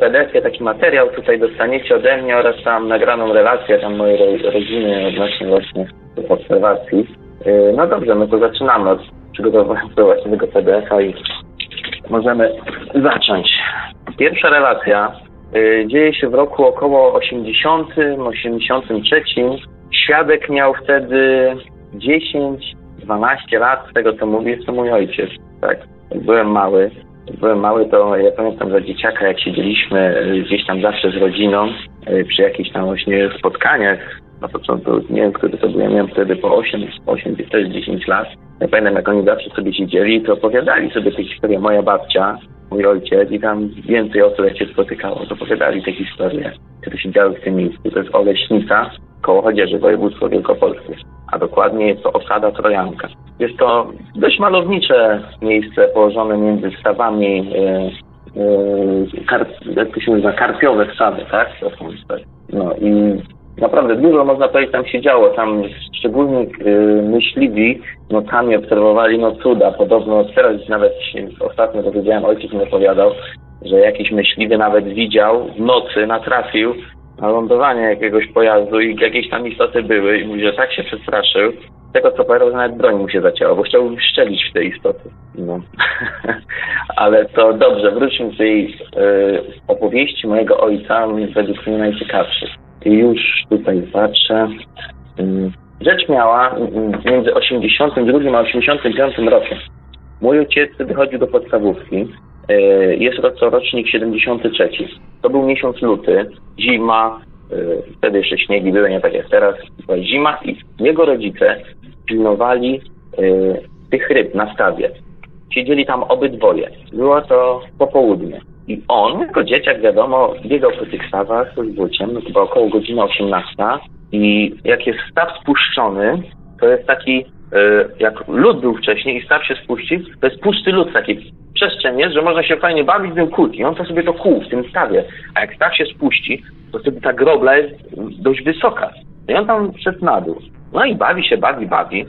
PDF taki materiał tutaj dostaniecie ode mnie oraz tam nagraną relację tam mojej ro- rodziny odnośnie właśnie obserwacji. E, No dobrze, no to zaczynamy od przygotowując do właśnie tego PDF-a i możemy zacząć. Pierwsza relacja y, dzieje się w roku około 80, 83. Świadek miał wtedy 10, 12 lat, z tego co mówi, jest to mój ojciec. Tak, byłem mały. Byłem mały, to ja pamiętam za dzieciaka, jak siedzieliśmy y, gdzieś tam zawsze z rodziną y, przy jakichś tam właśnie spotkaniach. Na początku, nie wiem, który to był, ja miałem wtedy po 8, 8 też 10 lat. Ja pamiętam, jak oni zawsze sobie siedzieli, to opowiadali sobie te historie. Moja babcia, mój ojciec i tam więcej osób, jak się spotykało, to opowiadali te historie, które się działy w tym miejscu. To jest Oleśnica, koło Chodzieży, województwo wielkopolskie, a dokładnie jest to osada Trojanka. Jest to dość malownicze miejsce położone między stawami, yy, kar, jak to się nazywa, karpiowe stawy, tak. No i naprawdę dużo można powiedzieć tam się działo. Tam szczególnie yy, myśliwi nocami obserwowali no cuda. Podobno teraz nawet ostatnio dowiedziałem, ojciec mi opowiadał, że jakiś myśliwy nawet widział w nocy, natrafił na lądowanie jakiegoś pojazdu i jakieś tam istoty były i mówi, że tak się przestraszył, tego co że nawet broń mu się zacięła, bo chciał strzelić w te istoty. No. Ale to dobrze, wróćmy do tej y, opowieści mojego ojca, według mnie najciekawszych. I już tutaj patrzę. Y, rzecz miała y, między 82 a 85 rokiem. Mój ojciec wychodził do podstawówki. Jest to rocznik 73. To był miesiąc luty, zima, wtedy jeszcze śniegi były, nie tak jak teraz, była zima i jego rodzice pilnowali tych ryb na stawie. Siedzieli tam obydwoje. Było to popołudnie. I on, jako dzieciak, wiadomo, biegał po tych stawach, to było ciemno, chyba około godziny 18. I jak jest staw spuszczony, to jest taki, jak lód był wcześniej i staw się spuści, to jest pusty lód, taki przestrzeń jest, że można się fajnie bawić tym kół. I on to sobie to kół w tym stawie. A jak staw się spuści, to wtedy ta grobla jest dość wysoka. I on tam szedł na dół. No i bawi się, bawi, bawi.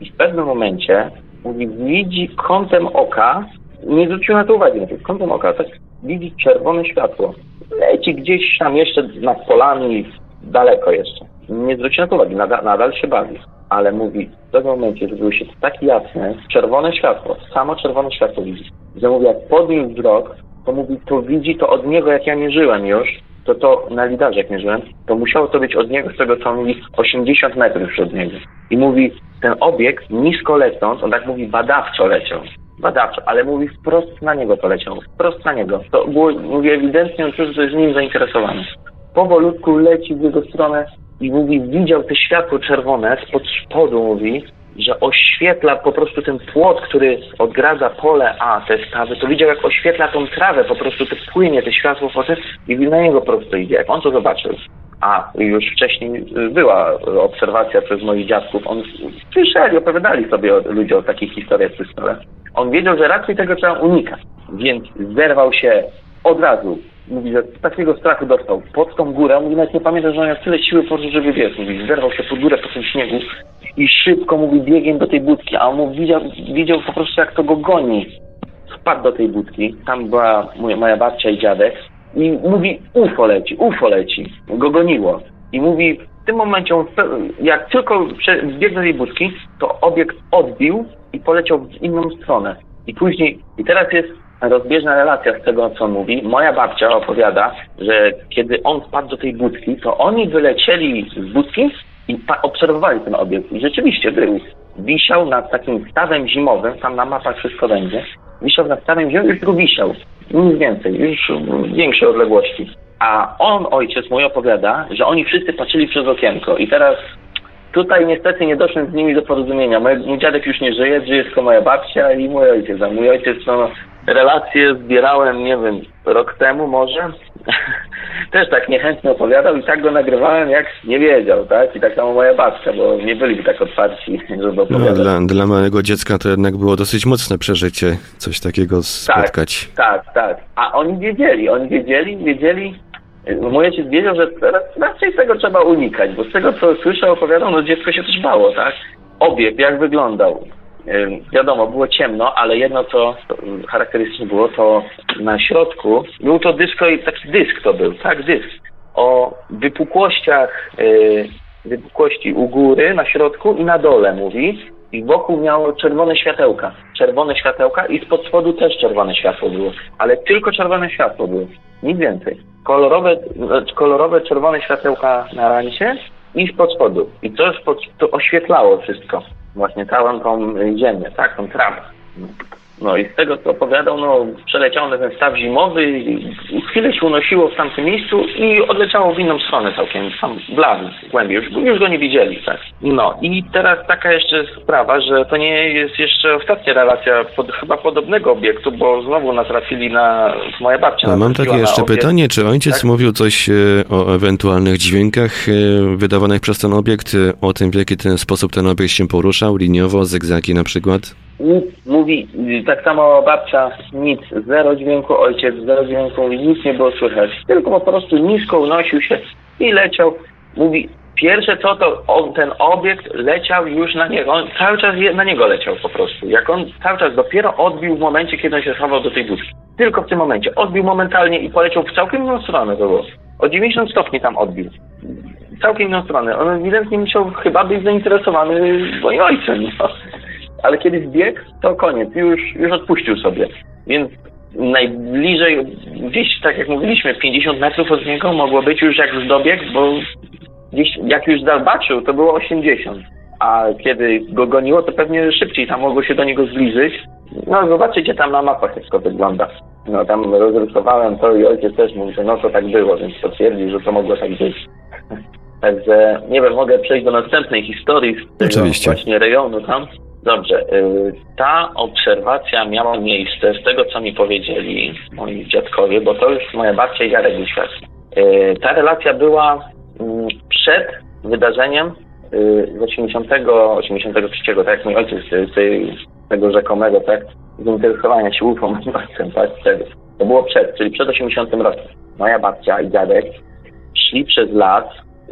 I w pewnym momencie mówi, widzi kątem oka, nie zwrócił na to uwagi, no, kątem oka, tak widzi czerwone światło. Leci gdzieś tam jeszcze nad polami, daleko jeszcze. Nie zwróci na to uwagi, nadal, nadal się bawi. Ale mówi, w pewnym momencie zrobiło się tak jasne, czerwone światło, samo czerwone światło widzi. Że mówi, jak podniósł wzrok, to mówi, to widzi to od niego, jak ja mierzyłem już, to to na lidarze jak mierzyłem, to musiało to być od niego, z tego co mówi, 80 metrów od niego. I mówi, ten obiekt nisko lecąc, on tak mówi, badawczo leciał. Badawczo, ale mówi wprost na niego to leciał. Wprost na niego. To było, mówi, ewidentnie on czuł, że jest nim zainteresowany. Powolutku leci w jego stronę i mówi, widział te światło czerwone spod spodu, mówi, że oświetla po prostu ten płot, który odgradza pole A, te stawy, to widział jak oświetla tą trawę, po prostu to płynie, te światło potem i na niego prosto idzie. Jak on to zobaczył, a już wcześniej była obserwacja przez moich dziadków, on słyszeli, opowiadali sobie ludzie o takich historiach przy stole. On wiedział, że raczej tego trzeba unikać, więc zerwał się od razu. Mówi, że takiego strachu dostał pod tą górę. Mówi, nawet nie pamiętam, że on miał tyle siły po żeby biec. Mówi, zerwał się pod górę po tym śniegu i szybko, mówi, biegiem do tej budki, a on mówi, widział, widział po prostu, jak to go goni. Wpadł do tej budki, tam była moja, moja babcia i dziadek i mówi, ufo leci, ufo leci. Go goniło. I mówi, w tym momencie, jak tylko zbiegł do tej budki, to obiekt odbił i poleciał w inną stronę. I później, i teraz jest rozbieżna relacja z tego, co mówi. Moja babcia opowiada, że kiedy on wpadł do tej budki, to oni wylecieli z budki i obserwowali ten obiekt. I rzeczywiście był. Wisiał nad takim stawem zimowym, tam na mapach wszystko będzie. Wisiał nad stawem zimowym, już tu wisiał. Nic więcej, już większe odległości. A on, ojciec mój, opowiada, że oni wszyscy patrzyli przez okienko. I teraz tutaj niestety nie doszłem z nimi do porozumienia. Mój, mój dziadek już nie żyje, żyje tylko moja babcia i mój ojciec. A mój ojciec, no, relacje zbierałem, nie wiem, rok temu może. Też tak niechętnie opowiadał i tak go nagrywałem, jak nie wiedział, tak? I tak samo moja babcia, bo nie byli tak otwarci, żeby opowiadać. No, dla, dla małego dziecka to jednak było dosyć mocne przeżycie, coś takiego spotkać. Tak, tak, tak. A oni wiedzieli, oni wiedzieli, wiedzieli, Mój ojciec wiedział, że raczej tego trzeba unikać, bo z tego, co słyszę, opowiadał, no dziecko się też bało, tak? Obiekt, jak wyglądał? Wiadomo, było ciemno, ale jedno, co charakterystyczne było, to na środku był to dysko taki dysk to był, tak, dysk. O wypukłościach wypukłości u góry, na środku i na dole, mówi. I wokół miało czerwone światełka. Czerwone światełka i spod spodu też czerwone światło było. Ale tylko czerwone światło było. Nic więcej. Kolorowe, kolorowe czerwone światełka na rancie i spod spodu. I to, spod, to oświetlało wszystko. Właśnie całą tą ziemię, tak? Tą trawę. No i z tego co opowiadał, no przeleciał na ten staw zimowy, chwilę się unosiło w tamtym miejscu i odleciało w inną stronę całkiem, tam w las, głębiej, już, już go nie widzieli, tak. No i teraz taka jeszcze sprawa, że to nie jest jeszcze ostatnia relacja pod, chyba podobnego obiektu, bo znowu natrafili na, moja babcia A mam takie jeszcze obiekt. pytanie, czy ojciec Tak? mówił coś e, o ewentualnych dźwiękach e, wydawanych przez ten obiekt, e, o tym w jaki ten sposób ten obiekt się poruszał, liniowo, zygzaki na przykład? Mówi, tak samo babcia, nic, zero dźwięku, ojciec, zero dźwięku, nic nie było słychać. Tylko po prostu nisko unosił się i leciał. Mówi, pierwsze co to on, ten obiekt leciał już na niego, on cały czas na niego leciał po prostu. Jak on cały czas dopiero odbił w momencie, kiedy on się schował do tej budki. Tylko w tym momencie. Odbił momentalnie i poleciał w całkiem inną stronę to było. O 90 stopni tam odbił. Całkiem inną stronę. On ewidentnie musiał chyba być zainteresowany moim ojcem. No ale kiedy zbiegł, to koniec, już, już odpuścił sobie. Więc najbliżej, gdzieś tak jak mówiliśmy, 50 metrów od niego mogło być już jak dobiegł, bo gdzieś jak już zobaczył, to było 80. A kiedy go goniło, to pewnie szybciej tam mogło się do niego zbliżyć. No zobaczycie tam na mapach, jak to wygląda. No tam rozrysowałem to i ojciec też mówił, że no to tak było, więc potwierdził, że to mogło tak być. Także nie wiem, mogę przejść do następnej historii z tego Oczywiście. właśnie rejonu tam. Dobrze, y, ta obserwacja miała miejsce z tego, co mi powiedzieli moi dziadkowie, bo to już moja babcia i dziadek był Ta relacja była mm, przed wydarzeniem y, z 80, 83, tak jak mój ojciec z tej, tego rzekomego, tak, zainteresowania się ojcem, tak, wtedy. To było przed, czyli przed 80 rokiem. Moja babcia i dziadek szli przez las,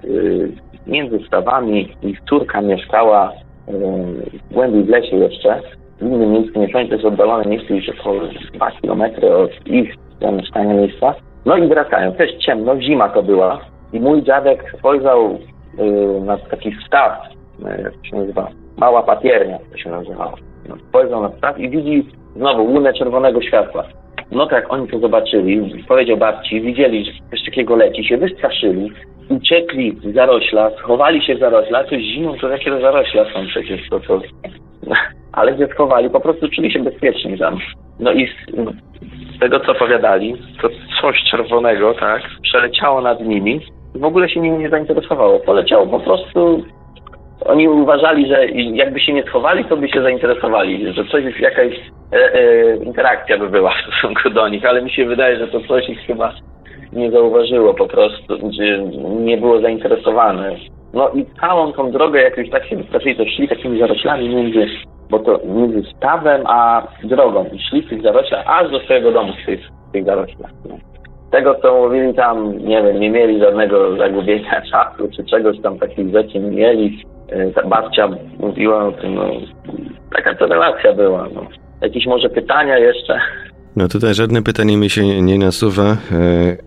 y, między stawami ich córka mieszkała y, głębiej w lesie jeszcze, w innym miejscu, mieszkanie to jest oddalone miejsce już około 2 km od ich zamieszkania miejsca. No i wracają, też ciemno, zima to była i mój dziadek spojrzał y, na taki staw, y, jak się nazywa, mała papiernia to się nazywało. No, spojrzał na staw i widzi znowu łunę czerwonego światła. No tak, oni to zobaczyli, powiedział babci, widzieli, że coś takiego leci, się wystraszyli, uciekli z zarośla, schowali się w zarośla, to zimą to jakie zarośla są przecież, to to... Ale gdzie schowali, po prostu czuli się bezpiecznie tam. No i z, z tego, co opowiadali, to coś czerwonego, tak, przeleciało nad nimi, w ogóle się nimi nie zainteresowało. Poleciało po prostu oni uważali, że jakby się nie schowali, to by się zainteresowali, że coś, jakaś e, e, interakcja by była w stosunku do nich, ale mi się wydaje, że to coś ich chyba nie zauważyło po prostu, nie było zainteresowane. No i całą tą drogę, jak już tak się wystraszyli, to szli takimi zaroślami między, bo to między stawem a drogą i szli w tych zaroślach aż do swojego domu w tych, tych zaroślach. No. Tego, co mówili tam, nie wiem, nie mieli żadnego zagubienia czasu, czy czegoś tam takich rzeczy nie mieli. E, Ta babcia mówiła o tym, no, taka to relacja była, no. Jakieś może pytania jeszcze? No tutaj żadne pytanie mi się nie nasuwa. E,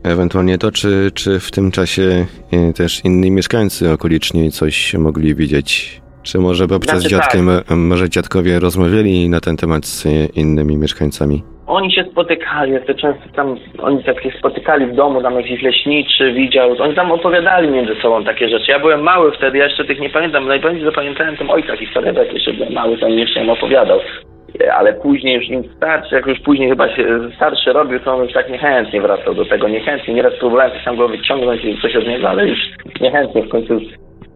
ewentualnie to, czy, czy w tym czasie e, też inni mieszkańcy okoliczni coś mogli widzieć? Czy może babcia z Znaczy dziadkiem, e, może dziadkowie rozmawiali na ten temat z innymi mieszkańcami? Oni się spotykali, jak to często tam, oni tak się spotykali w domu, tam jakiś leśniczy widział, oni tam opowiadali między sobą takie rzeczy. Ja byłem mały wtedy, ja jeszcze tych nie pamiętam, najbardziej zapamiętałem tym ojca historię, jak jeszcze byłem mały, to mi jeszcze nie opowiadał. Ale później już im starszy, jak już później chyba się starszy robił, to on już tak niechętnie wracał do tego, niechętnie. Nieraz próbowałem coś tam go wyciągnąć i coś od niego, ale już niechętnie w końcu.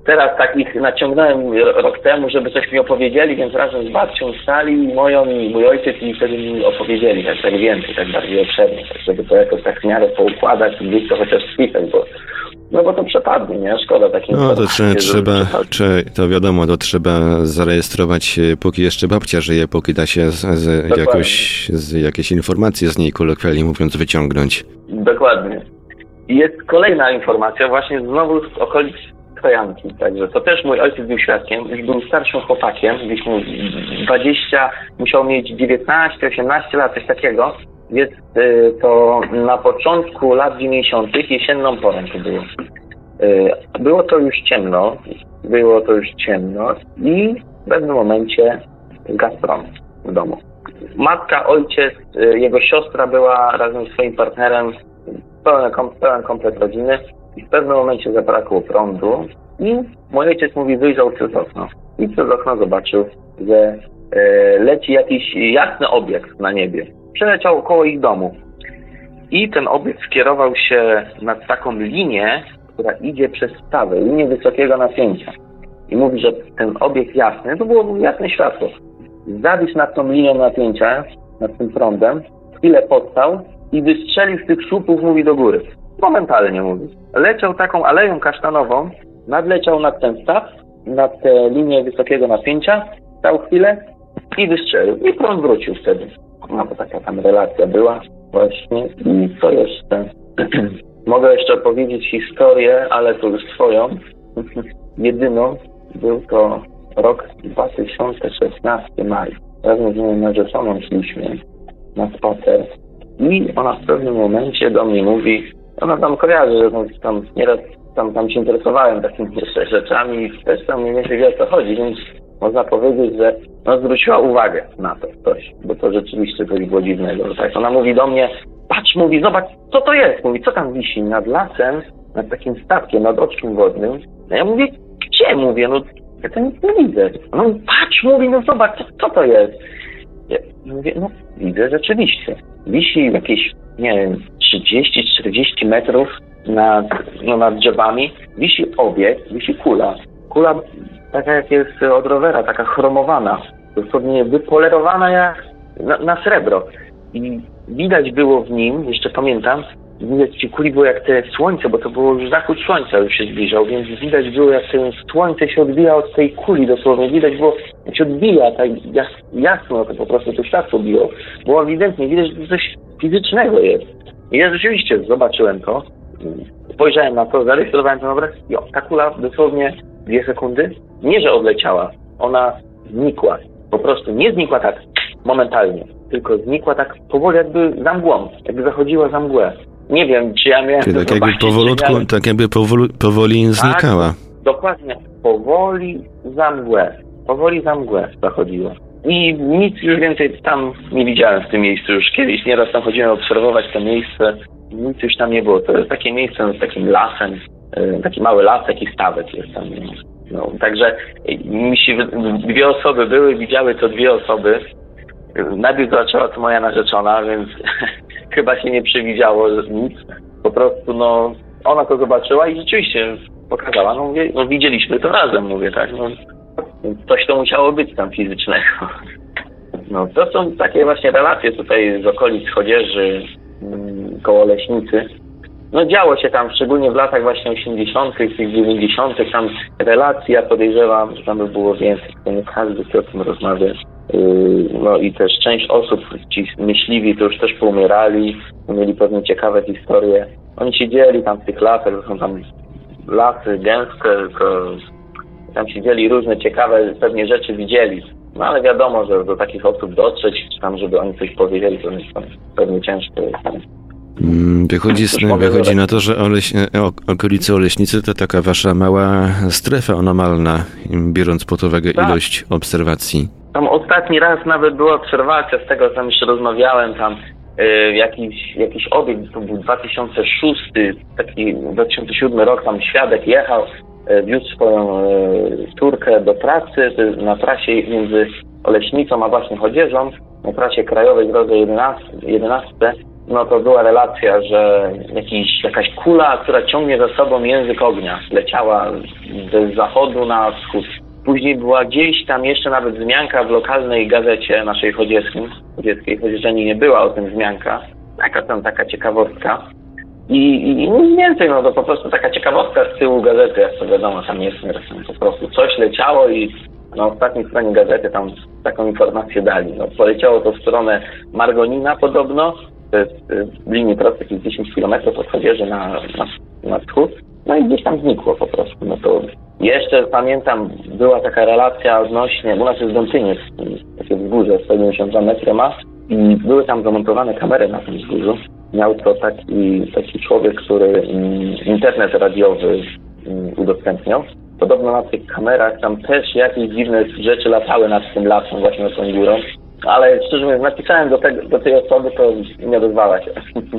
Teraz tak ich naciągnąłem rok temu, żeby coś mi opowiedzieli, więc razem z babcią stali, moją i mój ojciec i wtedy mi opowiedzieli tak, tak więcej, tak bardziej obszernie, tak żeby to jakoś tak w miarę poukładać i gdzieś to chociaż spisać, bo no bo to przepadnie, nie? Szkoda takiej No to czy, trzeba, czy to wiadomo, to trzeba zarejestrować, e, póki jeszcze babcia żyje, póki da się z, z jakoś, z jakieś informacje z niej kolokwialnie mówiąc wyciągnąć. Dokładnie. I jest kolejna informacja właśnie znowu z okolic Trojanki. Także to też mój ojciec był świadkiem, już był starszym chłopakiem, gdzieś mu 20, musiał mieć 19, 18 lat, coś takiego. Więc y, to na początku lat 90. jesienną porą to było. Y, Było to już ciemno, było to już ciemno i w pewnym momencie prąd w domu. Matka, ojciec, y, jego siostra była razem z swoim partnerem, pełen, pełen komplet rodziny i w pewnym momencie zabrakło prądu i mój ojciec mówi wyjrzał przez okno i przez okno zobaczył, że e, leci jakiś jasny obiekt na niebie. Przeleciał około ich domu i ten obiekt skierował się nad taką linię, która idzie przez stawę, linię wysokiego napięcia. I mówi, że ten obiekt jasny, to było jasne światło, zawisł nad tą linią napięcia, nad tym prądem, chwilę podstał i wystrzelił z tych szupów, mówi, do góry. Momentalnie mówi. Leciał taką aleją kasztanową, nadleciał nad ten staw, nad tę linię wysokiego napięcia, stał chwilę i wystrzelił. I prąd wrócił wtedy. No to taka tam relacja była właśnie. I co jeszcze? Mogę jeszcze opowiedzieć historię, ale to już swoją. Jedyną był to rok 2016 maj. Razem z moją narzeczoną szliśmy na spacer i ona w pewnym momencie do mnie mówi, ona tam kojarzy, że tam, tam nieraz tam, tam się interesowałem takimi rzeczami i też tam mniej więcej wie o co chodzi, więc można powiedzieć, że no, zwróciła uwagę na to coś, bo to rzeczywiście coś było dziwnego. Tak, ona mówi do mnie, patrz, mówi, zobacz, co to jest? Mówi, co tam wisi nad lasem, nad takim statkiem, nad oczkiem wodnym. No ja mówię, gdzie? Mówię, no ja to nic nie widzę. No patrz, mówi, no zobacz, co, co to jest? Ja mówię, no widzę rzeczywiście. Wisi jakieś, nie wiem, 30-40 metrów nad, no, nad drzewami, wisi obiekt, wisi kula. Kula taka jak jest od rowera, taka chromowana, dosłownie wypolerowana jak na, na srebro. I widać było w nim, jeszcze pamiętam, widać tej kuli było jak te słońce, bo to było już zachód słońca już się zbliżał, więc widać było jak to słońce się odbija od tej kuli dosłownie, widać było jak się odbija, tak jas, jasno to po prostu to światło biło. Było ewidentnie, widać, że coś fizycznego jest. I ja rzeczywiście zobaczyłem to, spojrzałem na to, zarejestrowałem ten obraz i ta kula dosłownie dwie sekundy, nie że odleciała, ona znikła. Po prostu nie znikła tak momentalnie, tylko znikła tak powoli jakby za mgłą, jakby zachodziła za mgłę. Nie wiem, czy ja miałem Czyli tak jakby powolutku, miałem... tak jakby powoli znikała. Tak, dokładnie. Powoli za mgłę. Powoli za mgłę zachodziła. I nic już więcej tam nie widziałem w tym miejscu już kiedyś. Nieraz tam chodziłem obserwować to miejsce. Nic już tam nie było. To jest takie miejsce z takim lasem. e, Taki mały las, taki stawek jest tam. no. Także e, mi się, dwie osoby były, widziały to dwie osoby. Najpierw zobaczyła to moja narzeczona, więc chyba się nie przewidziało nic. Po prostu no, ona to zobaczyła i rzeczywiście pokazała. No, mówię, no widzieliśmy to razem, mówię tak. No, coś to musiało być tam fizycznego. No, to są takie właśnie relacje tutaj z okolic Chodzieży, mm, koło Leśnicy. No działo się tam, szczególnie w latach właśnie 80., tych 90., tam relacje, ja podejrzewam, że tam by było więcej, to nie każdy chce o tym rozmawiać. Yy, No i też część osób, ci myśliwi, to już też poumierali, mieli pewne ciekawe historie. Oni siedzieli tam w tych lasach, to są tam lasy gęste, tylko tam siedzieli różne ciekawe pewnie rzeczy widzieli. No ale wiadomo, że do takich osób dotrzeć, czy tam, żeby oni coś powiedzieli, to jest tam pewnie ciężko jest. Mm, Wychodzi, z, wychodzi na to, że Oleś, e, o- okolice Oleśnicy to taka wasza mała strefa anomalna, biorąc pod uwagę Tak. ilość obserwacji. Tam ostatni raz nawet była obserwacja z tego, co tam jeszcze rozmawiałem, tam y, jakiś, jakiś obiekt, to był 2006, taki 2007 rok, tam świadek jechał, wiózł swoją y, córkę do pracy y, na trasie między Oleśnicą a właśnie Chodzieżą, na trasie krajowej drodze 11, 11 no to była relacja, że jakiś, jakaś kula, która ciągnie za sobą język ognia, leciała z zachodu na wschód. Później była gdzieś tam jeszcze nawet wzmianka w lokalnej gazecie naszej chodzieckiej, chodzieckiej Chodzieżani nie była o tym wzmianka. Taka tam taka ciekawostka. I, i nic więcej, no to po prostu taka ciekawostka z tyłu gazety, jak to wiadomo, tam jest po prostu coś leciało i na ostatniej stronie gazety tam taką informację dali. No, poleciało to w stronę Margonina podobno, to jest y, w linii jakieś 10 km od Chodzieży na, na, na wschód. No i gdzieś tam znikło po prostu. No to jeszcze pamiętam, była taka relacja odnośnie, u nas jest Dątyniec, takie wzgórze, 192 metry ma były tam zamontowane kamery na tym wzgórzu. Miał to taki, taki człowiek, który mm, internet radiowy mm, udostępniał. Podobno na tych kamerach tam też jakieś dziwne rzeczy latały nad tym lasem, właśnie nad tą górą. Ale szczerze mówiąc, napisałem do, tego, do tej osoby, to nie odezwała się.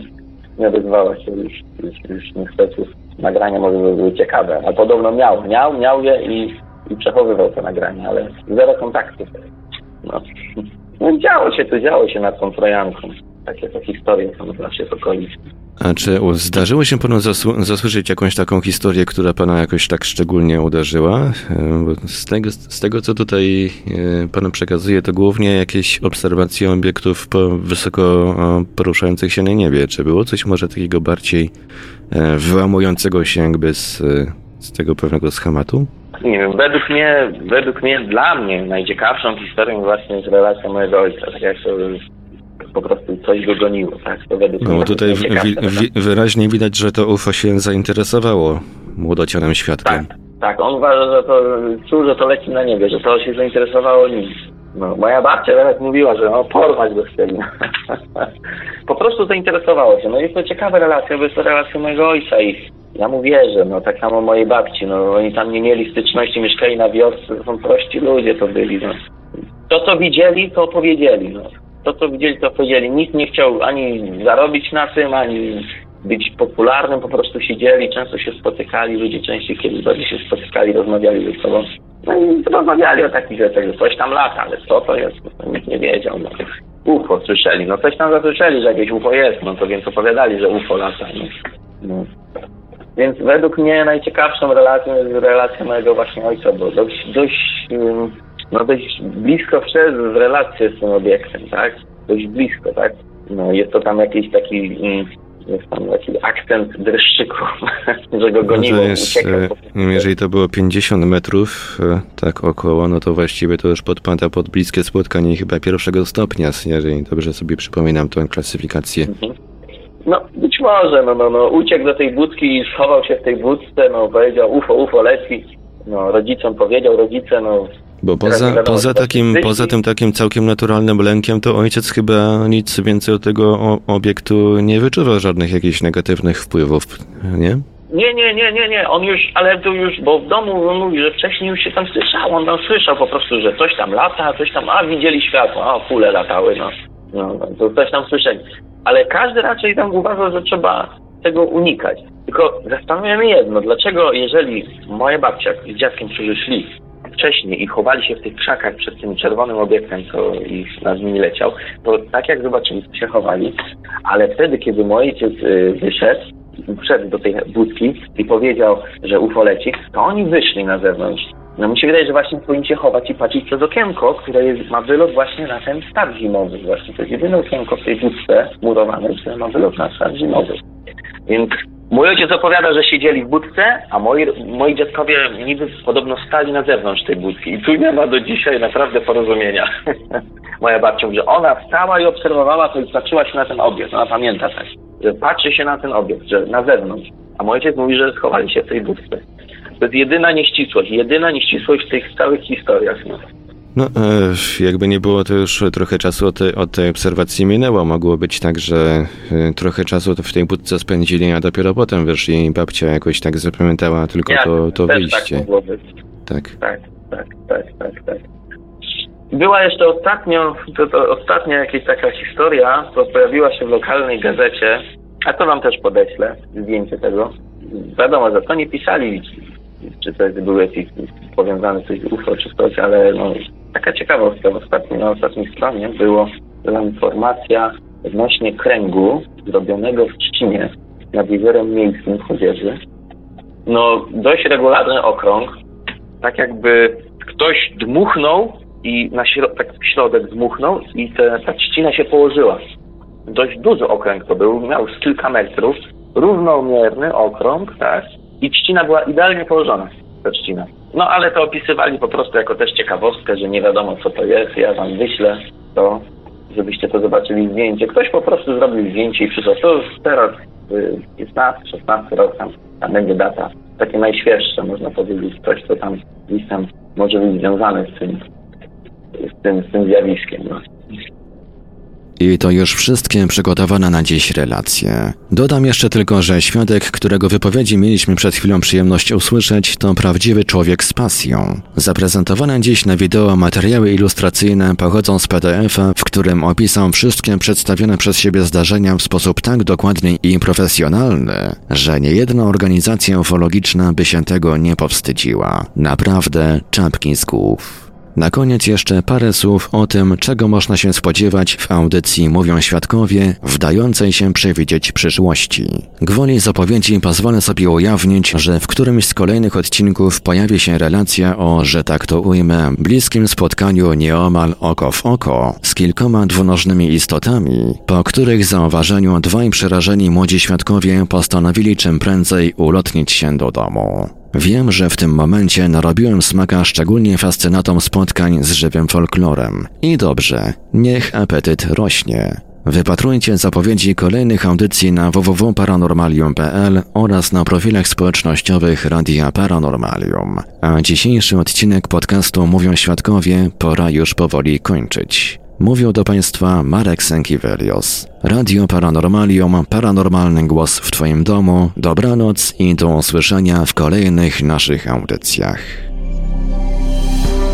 nie odezwała się już, już, już niestety. Nagrania może by były ciekawe. A podobno miał, miał, miał je i, i przechowywał te nagrania, ale zero kontaktu. No. no działo się to, działo się nad tą Trojanką. Takie to historie są zawsze z okolic. A czy zdarzyło się panu zasł- zasłyszeć jakąś taką historię, która pana jakoś tak szczególnie uderzyła? E, Bo z tego, z tego co tutaj e, panu przekazuje, to głównie jakieś obserwacje obiektów wysoko poruszających się na niebie. Czy było coś może takiego bardziej e, wyłamującego się jakby z, z tego pewnego schematu? Nie wiem, według mnie, według mnie, dla mnie najciekawszą historią właśnie jest relacja mojego ojca, tak jak to po prostu coś go goniło, tak? To według No mnie bo tutaj wi- wi- wyraźnie widać, że to UFO się zainteresowało młodocianym świadkiem. Tak, tak, on uważa, że to czuł, że to leci na niebie, że to się zainteresowało nim. No, moja babcia nawet mówiła, że no, porwać go chcieli. po prostu zainteresowało się. No jest to ciekawa relacja, bo jest to relacja mojego ojca i ja mu wierzę, no tak samo mojej babci, no oni tam nie mieli styczności, mieszkali na wiosce, to są prości ludzie to byli, no. To co widzieli, to opowiedzieli, no. To co widzieli, to powiedzieli. Nikt nie chciał ani zarobić na tym, ani być popularnym, po prostu siedzieli, często się spotykali, ludzie częściej kiedyś bardziej się spotykali, rozmawiali ze sobą. No i rozmawiali o takich rzeczach, że coś tam lata, ale co to jest, no, to nikt nie wiedział. No. UFO słyszeli, no coś tam zasłyszeli, że jakieś UFO jest, no to więc opowiadali, że UFO lata. No. No. Więc według mnie najciekawszą relacją jest relacja mojego właśnie ojca, bo dość, dość, no dość blisko w relację z tym obiektem, tak? Dość blisko, tak? No jest to tam jakiś taki, jest tam taki akcent dreszczyku, że go No goniło, to jest, uciekał. e, jeżeli to było 50 metrów, e, tak około, no to właściwie to już podpada pod bliskie spotkanie chyba pierwszego stopnia, jeżeli dobrze sobie przypominam tę klasyfikację. Mhm. No być może, no, no, no uciekł do tej budki i schował się w tej budce, no powiedział UFO, UFO leci. No rodzicom powiedział, rodzice, no Bo poza, poza, takim, poza tym takim całkiem naturalnym lękiem, to ojciec chyba nic więcej od tego obiektu nie wyczuwał żadnych jakichś negatywnych wpływów, nie? Nie, nie, nie, nie, nie, on już, ale tu już, bo w domu on mówi, że wcześniej już się tam słyszał, on tam słyszał po prostu, że coś tam lata, coś tam, a widzieli światło, a kule latały, no, no, no to coś tam słyszeli. Ale każdy raczej tam uważał, że trzeba tego unikać. Tylko zastanawia mnie jedno, dlaczego jeżeli moja babcia z dziadkiem, którzy szli wcześniej i chowali się w tych krzakach przed tym czerwonym obiektem, co ich nad nimi leciał, to tak jak zobaczyli, się chowali, ale wtedy, kiedy mój ojciec y, wyszedł, wszedł do tej budki i powiedział, że UFO leci, to oni wyszli na zewnątrz. No mi się wydaje, że właśnie powinni się chować i patrzeć przez okienko, które jest, ma wylot właśnie na ten staw zimowy. Właśnie to jest jedyne okienko w tej budce murowanej, które ma wylot na staw zimowy. Więc mój ojciec opowiada, że siedzieli w budce, a moi, moi dziadkowie niby podobno stali na zewnątrz tej budki. I tu nie ma do dzisiaj naprawdę porozumienia. Moja babcia mówi, że ona wstała i obserwowała to i patrzyła się na ten obiekt. Ona pamięta tak, że patrzy się na ten obiekt, że na zewnątrz. A mój ojciec mówi, że schowali się w tej budce. To jest jedyna nieścisłość, jedyna nieścisłość w tych całych historiach. No. E, jakby nie było, to już trochę czasu od, tej- od tej obserwacji minęło. Mogło być tak, że e, trochę czasu to w tej budce spędzili, a dopiero potem wyszli i babcia jakoś tak zapamiętała tylko Jak? to, to Też wyjście. tak mogło być. Tak. Tak, tak, tak, tak, tak. Była jeszcze ostatnio, to, to ostatnia jakaś taka historia, to pojawiła się w lokalnej gazecie, a to wam też podeślę, zdjęcie tego. Wiadomo, że to nie pisali, czy to był jakiś powiązany coś z UFO czy coś, ale no, taka ciekawostka w ostatniej, na ostatniej stronie było, była informacja odnośnie kręgu zrobionego w Trzcinie nad jeziorem miejskim w Chodzieży. No, dość regularny okrąg, tak jakby ktoś dmuchnął i na śro- tak środek dmuchnął i te, ta trzcina się położyła. Dość duży okręg to był, miał z kilka metrów, równomierny okrąg, tak? I trzcina była idealnie położona, ta trzcina. No ale to opisywali po prostu jako też ciekawostkę, że nie wiadomo co to jest, ja wam wyślę to, żebyście to zobaczyli zdjęcie. Ktoś po prostu zrobił zdjęcie i przysłał. To już teraz y, 15, 16 rok tam, tam będzie data. Takie najświeższe można powiedzieć, coś co tam tam może być związane z tym, z tym, z tym zjawiskiem. No. I to już wszystkie przygotowane na dziś relacje. Dodam jeszcze tylko, że świadek, którego wypowiedzi mieliśmy przed chwilą przyjemność usłyszeć, to prawdziwy człowiek z pasją. Zaprezentowane dziś na wideo materiały ilustracyjne pochodzą z PDF-a, w którym opisał wszystkie przedstawione przez siebie zdarzenia w sposób tak dokładny i profesjonalny, że niejedna organizacja ufologiczna by się tego nie powstydziła. Naprawdę czapki z głów. Na koniec jeszcze parę słów o tym, czego można się spodziewać w audycji Mówią Świadkowie, wdającej się przewidzieć przyszłości. Gwoli zapowiedzi pozwolę sobie ujawnić, że w którymś z kolejnych odcinków pojawi się relacja o, że tak to ujmę, bliskim spotkaniu nieomal oko w oko z kilkoma dwunożnymi istotami, po których zauważeniu dwaj przerażeni młodzi świadkowie postanowili czym prędzej ulotnić się do domu. Wiem, że w tym momencie narobiłem smaka szczególnie fascynatom spotkań z żywym folklorem. I dobrze, niech apetyt rośnie. Wypatrujcie zapowiedzi kolejnych audycji na www.paranormalium.pl oraz na profilach społecznościowych Radia Paranormalium. A dzisiejszy odcinek podcastu Mówią Świadkowie pora już powoli kończyć. Mówił do Państwa Marek Sękiewelios. Radio Paranormalium, paranormalny głos w Twoim domu. Dobranoc i do usłyszenia w kolejnych naszych audycjach.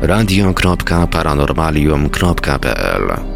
radio.paranormalium.pl